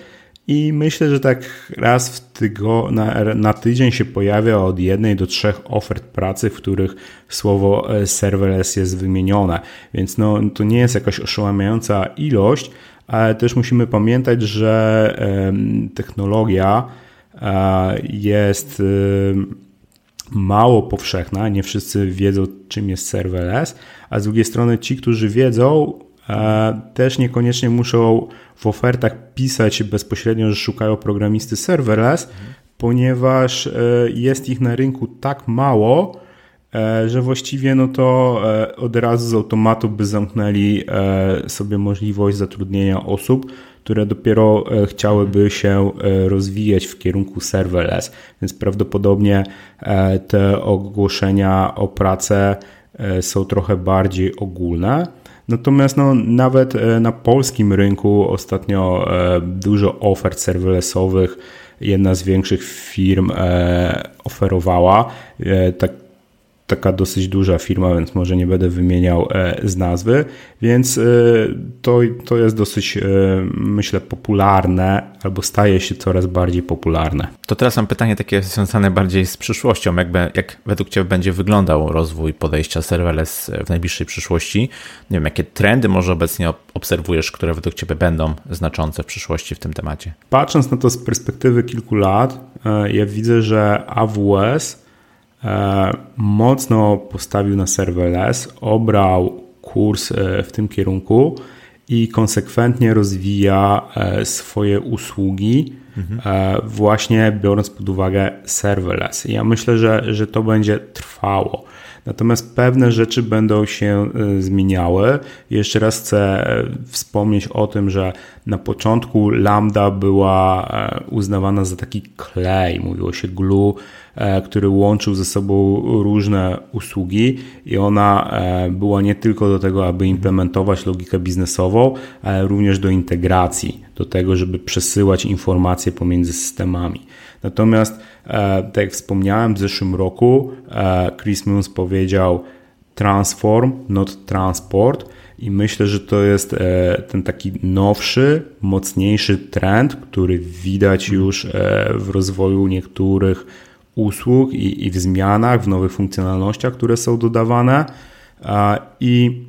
[SPEAKER 2] i myślę, że tak raz w tygo, na, na, tydzień się pojawia od jednej do trzech ofert pracy, w których słowo e, serverless jest wymienione. Więc no, to nie jest jakaś oszałamiająca ilość, ale też musimy pamiętać, że technologia e, jest mało powszechna, nie wszyscy wiedzą, czym jest serverless, a z drugiej strony ci, którzy wiedzą, też niekoniecznie muszą w ofertach pisać bezpośrednio, że szukają programisty serverless, ponieważ e, jest ich na rynku tak mało, e, że właściwie no to e, od razu z automatu by zamknęli sobie możliwość zatrudnienia osób, które dopiero chciałyby się rozwijać w kierunku serverless. Więc prawdopodobnie te ogłoszenia o pracę są trochę bardziej ogólne. Natomiast no, nawet e, na polskim rynku ostatnio e, dużo ofert serverlessowych jedna z większych firm e, oferowała. Tak taka dosyć duża firma, więc może nie będę wymieniał e, z nazwy, więc e, to, to jest dosyć, e, myślę, popularne albo staje się coraz bardziej popularne.
[SPEAKER 1] To teraz mam pytanie takie związane bardziej z przyszłością. Jakby, jak według Ciebie będzie wyglądał rozwój podejścia serverless w najbliższej przyszłości? Nie wiem, jakie trendy może obecnie obserwujesz, które według Ciebie będą znaczące w przyszłości w tym temacie?
[SPEAKER 2] Patrząc na to z perspektywy kilku lat, ja widzę, że AWS mocno postawił na serverless, obrał kurs e, w tym kierunku i konsekwentnie rozwija e, swoje usługi, mhm. właśnie biorąc pod uwagę serverless. Ja myślę, że, że to będzie trwało. Natomiast pewne rzeczy będą się zmieniały. Jeszcze raz chcę wspomnieć o tym, że na początku Lambda była uznawana za taki klej, mówiło się glue E, który łączył ze sobą różne usługi i ona e, była nie tylko do tego, aby implementować logikę biznesową, ale również do integracji, do tego, żeby przesyłać informacje pomiędzy systemami. Natomiast, e, tak jak wspomniałem, w zeszłym roku Chris Moons powiedział transform, not transport. I myślę, że to jest ten taki nowszy, mocniejszy trend, który widać już w rozwoju niektórych usług i, i w zmianach, w nowych funkcjonalnościach, które są dodawane. I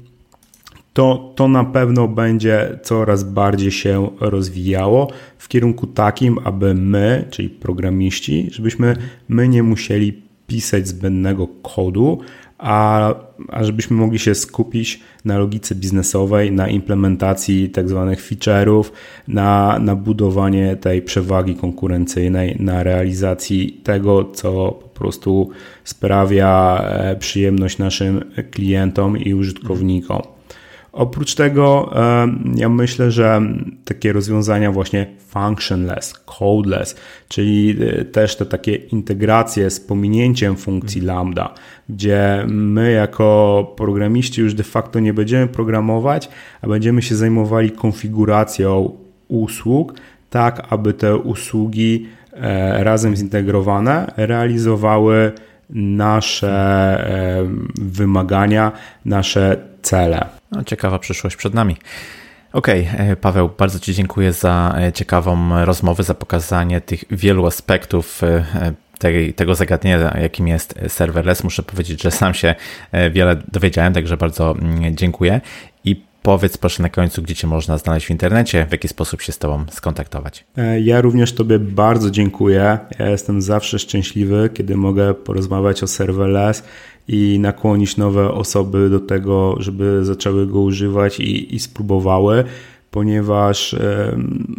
[SPEAKER 2] to, to na pewno będzie coraz bardziej się rozwijało w kierunku takim, aby my, czyli programiści, żebyśmy my nie musieli pisać zbędnego kodu, a, a żebyśmy mogli się skupić na logice biznesowej, na implementacji tak zwanych feature'ów, na, na budowanie tej przewagi konkurencyjnej, na realizacji tego, co po prostu sprawia e, przyjemność naszym klientom i użytkownikom. Oprócz tego ja myślę, że takie rozwiązania właśnie functionless, codeless, czyli e, też te takie integracje z pominięciem funkcji lambda, gdzie my jako programiści już de facto nie będziemy programować, a będziemy się zajmowali konfiguracją usług, tak aby te usługi e, razem zintegrowane realizowały nasze wymagania, nasze cele.
[SPEAKER 1] No, ciekawa przyszłość przed nami. Okej, okay, e, Paweł, bardzo Ci dziękuję za e, ciekawą rozmowę, za pokazanie tych wielu aspektów e, tej, tego zagadnienia, jakim jest serverless. Muszę powiedzieć, że sam się wiele dowiedziałem, także bardzo mm, dziękuję. I powiedz proszę na końcu, gdzie Cię można znaleźć w internecie, w jaki sposób się z Tobą skontaktować.
[SPEAKER 2] Ja również Tobie bardzo dziękuję. Ja jestem zawsze szczęśliwy, kiedy mogę porozmawiać o serverless i nakłonić nowe osoby do tego, żeby zaczęły go używać i, i spróbowały, ponieważ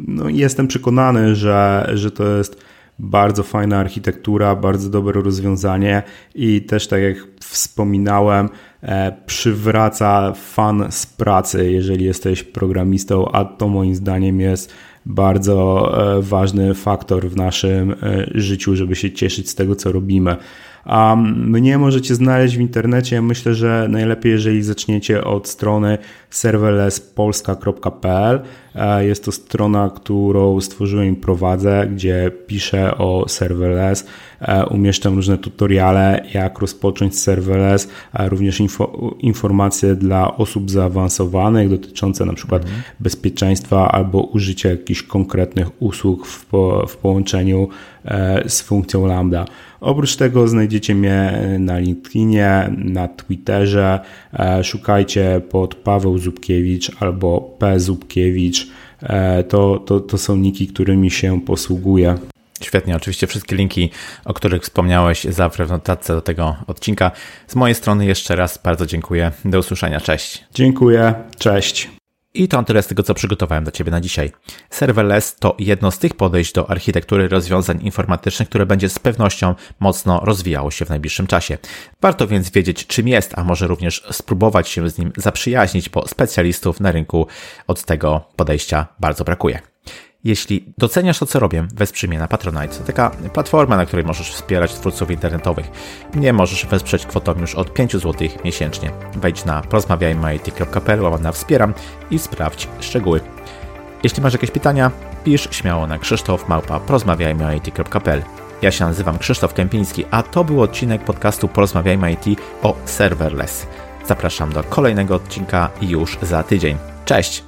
[SPEAKER 2] no, jestem przekonany, że, że to jest bardzo fajna architektura, bardzo dobre rozwiązanie i też tak jak wspominałem, e, przywraca fan z pracy, jeżeli jesteś programistą, a to moim zdaniem jest bardzo e, ważny faktor w naszym e, życiu, żeby się cieszyć z tego, co robimy. A mnie możecie znaleźć w internecie. Myślę, że najlepiej, jeżeli zaczniecie od strony serverlesspolska.pl. E, jest to strona, którą stworzyłem i prowadzę, gdzie piszę o serverless. E, umieszczam różne tutoriale, jak rozpocząć serverless, a również info, informacje dla osób zaawansowanych dotyczące na przykład mhm. bezpieczeństwa albo użycia jakichś konkretnych usług w, po, w połączeniu e, z funkcją Lambda. Oprócz tego znajdziecie mnie na LinkedInie, na Twitterze. E, szukajcie pod Paweł Zubkiewicz albo P. Zubkiewicz. E, to, to, to są niki, którymi się posługuję.
[SPEAKER 1] Świetnie, oczywiście wszystkie linki, o których wspomniałeś, zawrę w notatce do tego odcinka. Z mojej strony jeszcze raz bardzo dziękuję. Do usłyszenia. Cześć.
[SPEAKER 2] Dziękuję. Cześć.
[SPEAKER 1] I to tyle z tego, co przygotowałem dla Ciebie na dzisiaj. Serverless to jedno z tych podejść do architektury rozwiązań informatycznych, które będzie z pewnością mocno rozwijało się w najbliższym czasie. Warto więc wiedzieć, czym jest, a może również spróbować się z nim zaprzyjaźnić, bo specjalistów na rynku od tego podejścia bardzo brakuje. Jeśli doceniasz to, co robię, wesprzyj mnie na Patronite. To taka platforma, na której możesz wspierać twórców internetowych. Mnie możesz wesprzeć kwotą już od 5 zł miesięcznie. Wejdź na porozmawiajmy.it.pl, na wspieram i sprawdź szczegóły. Jeśli masz jakieś pytania, pisz śmiało na krzysztof małpa porozmawiajmy.it.pl Ja się nazywam Krzysztof Kępiński, a to był odcinek podcastu Porozmawiajmy IT o serverless. Zapraszam do kolejnego odcinka już za tydzień. Cześć!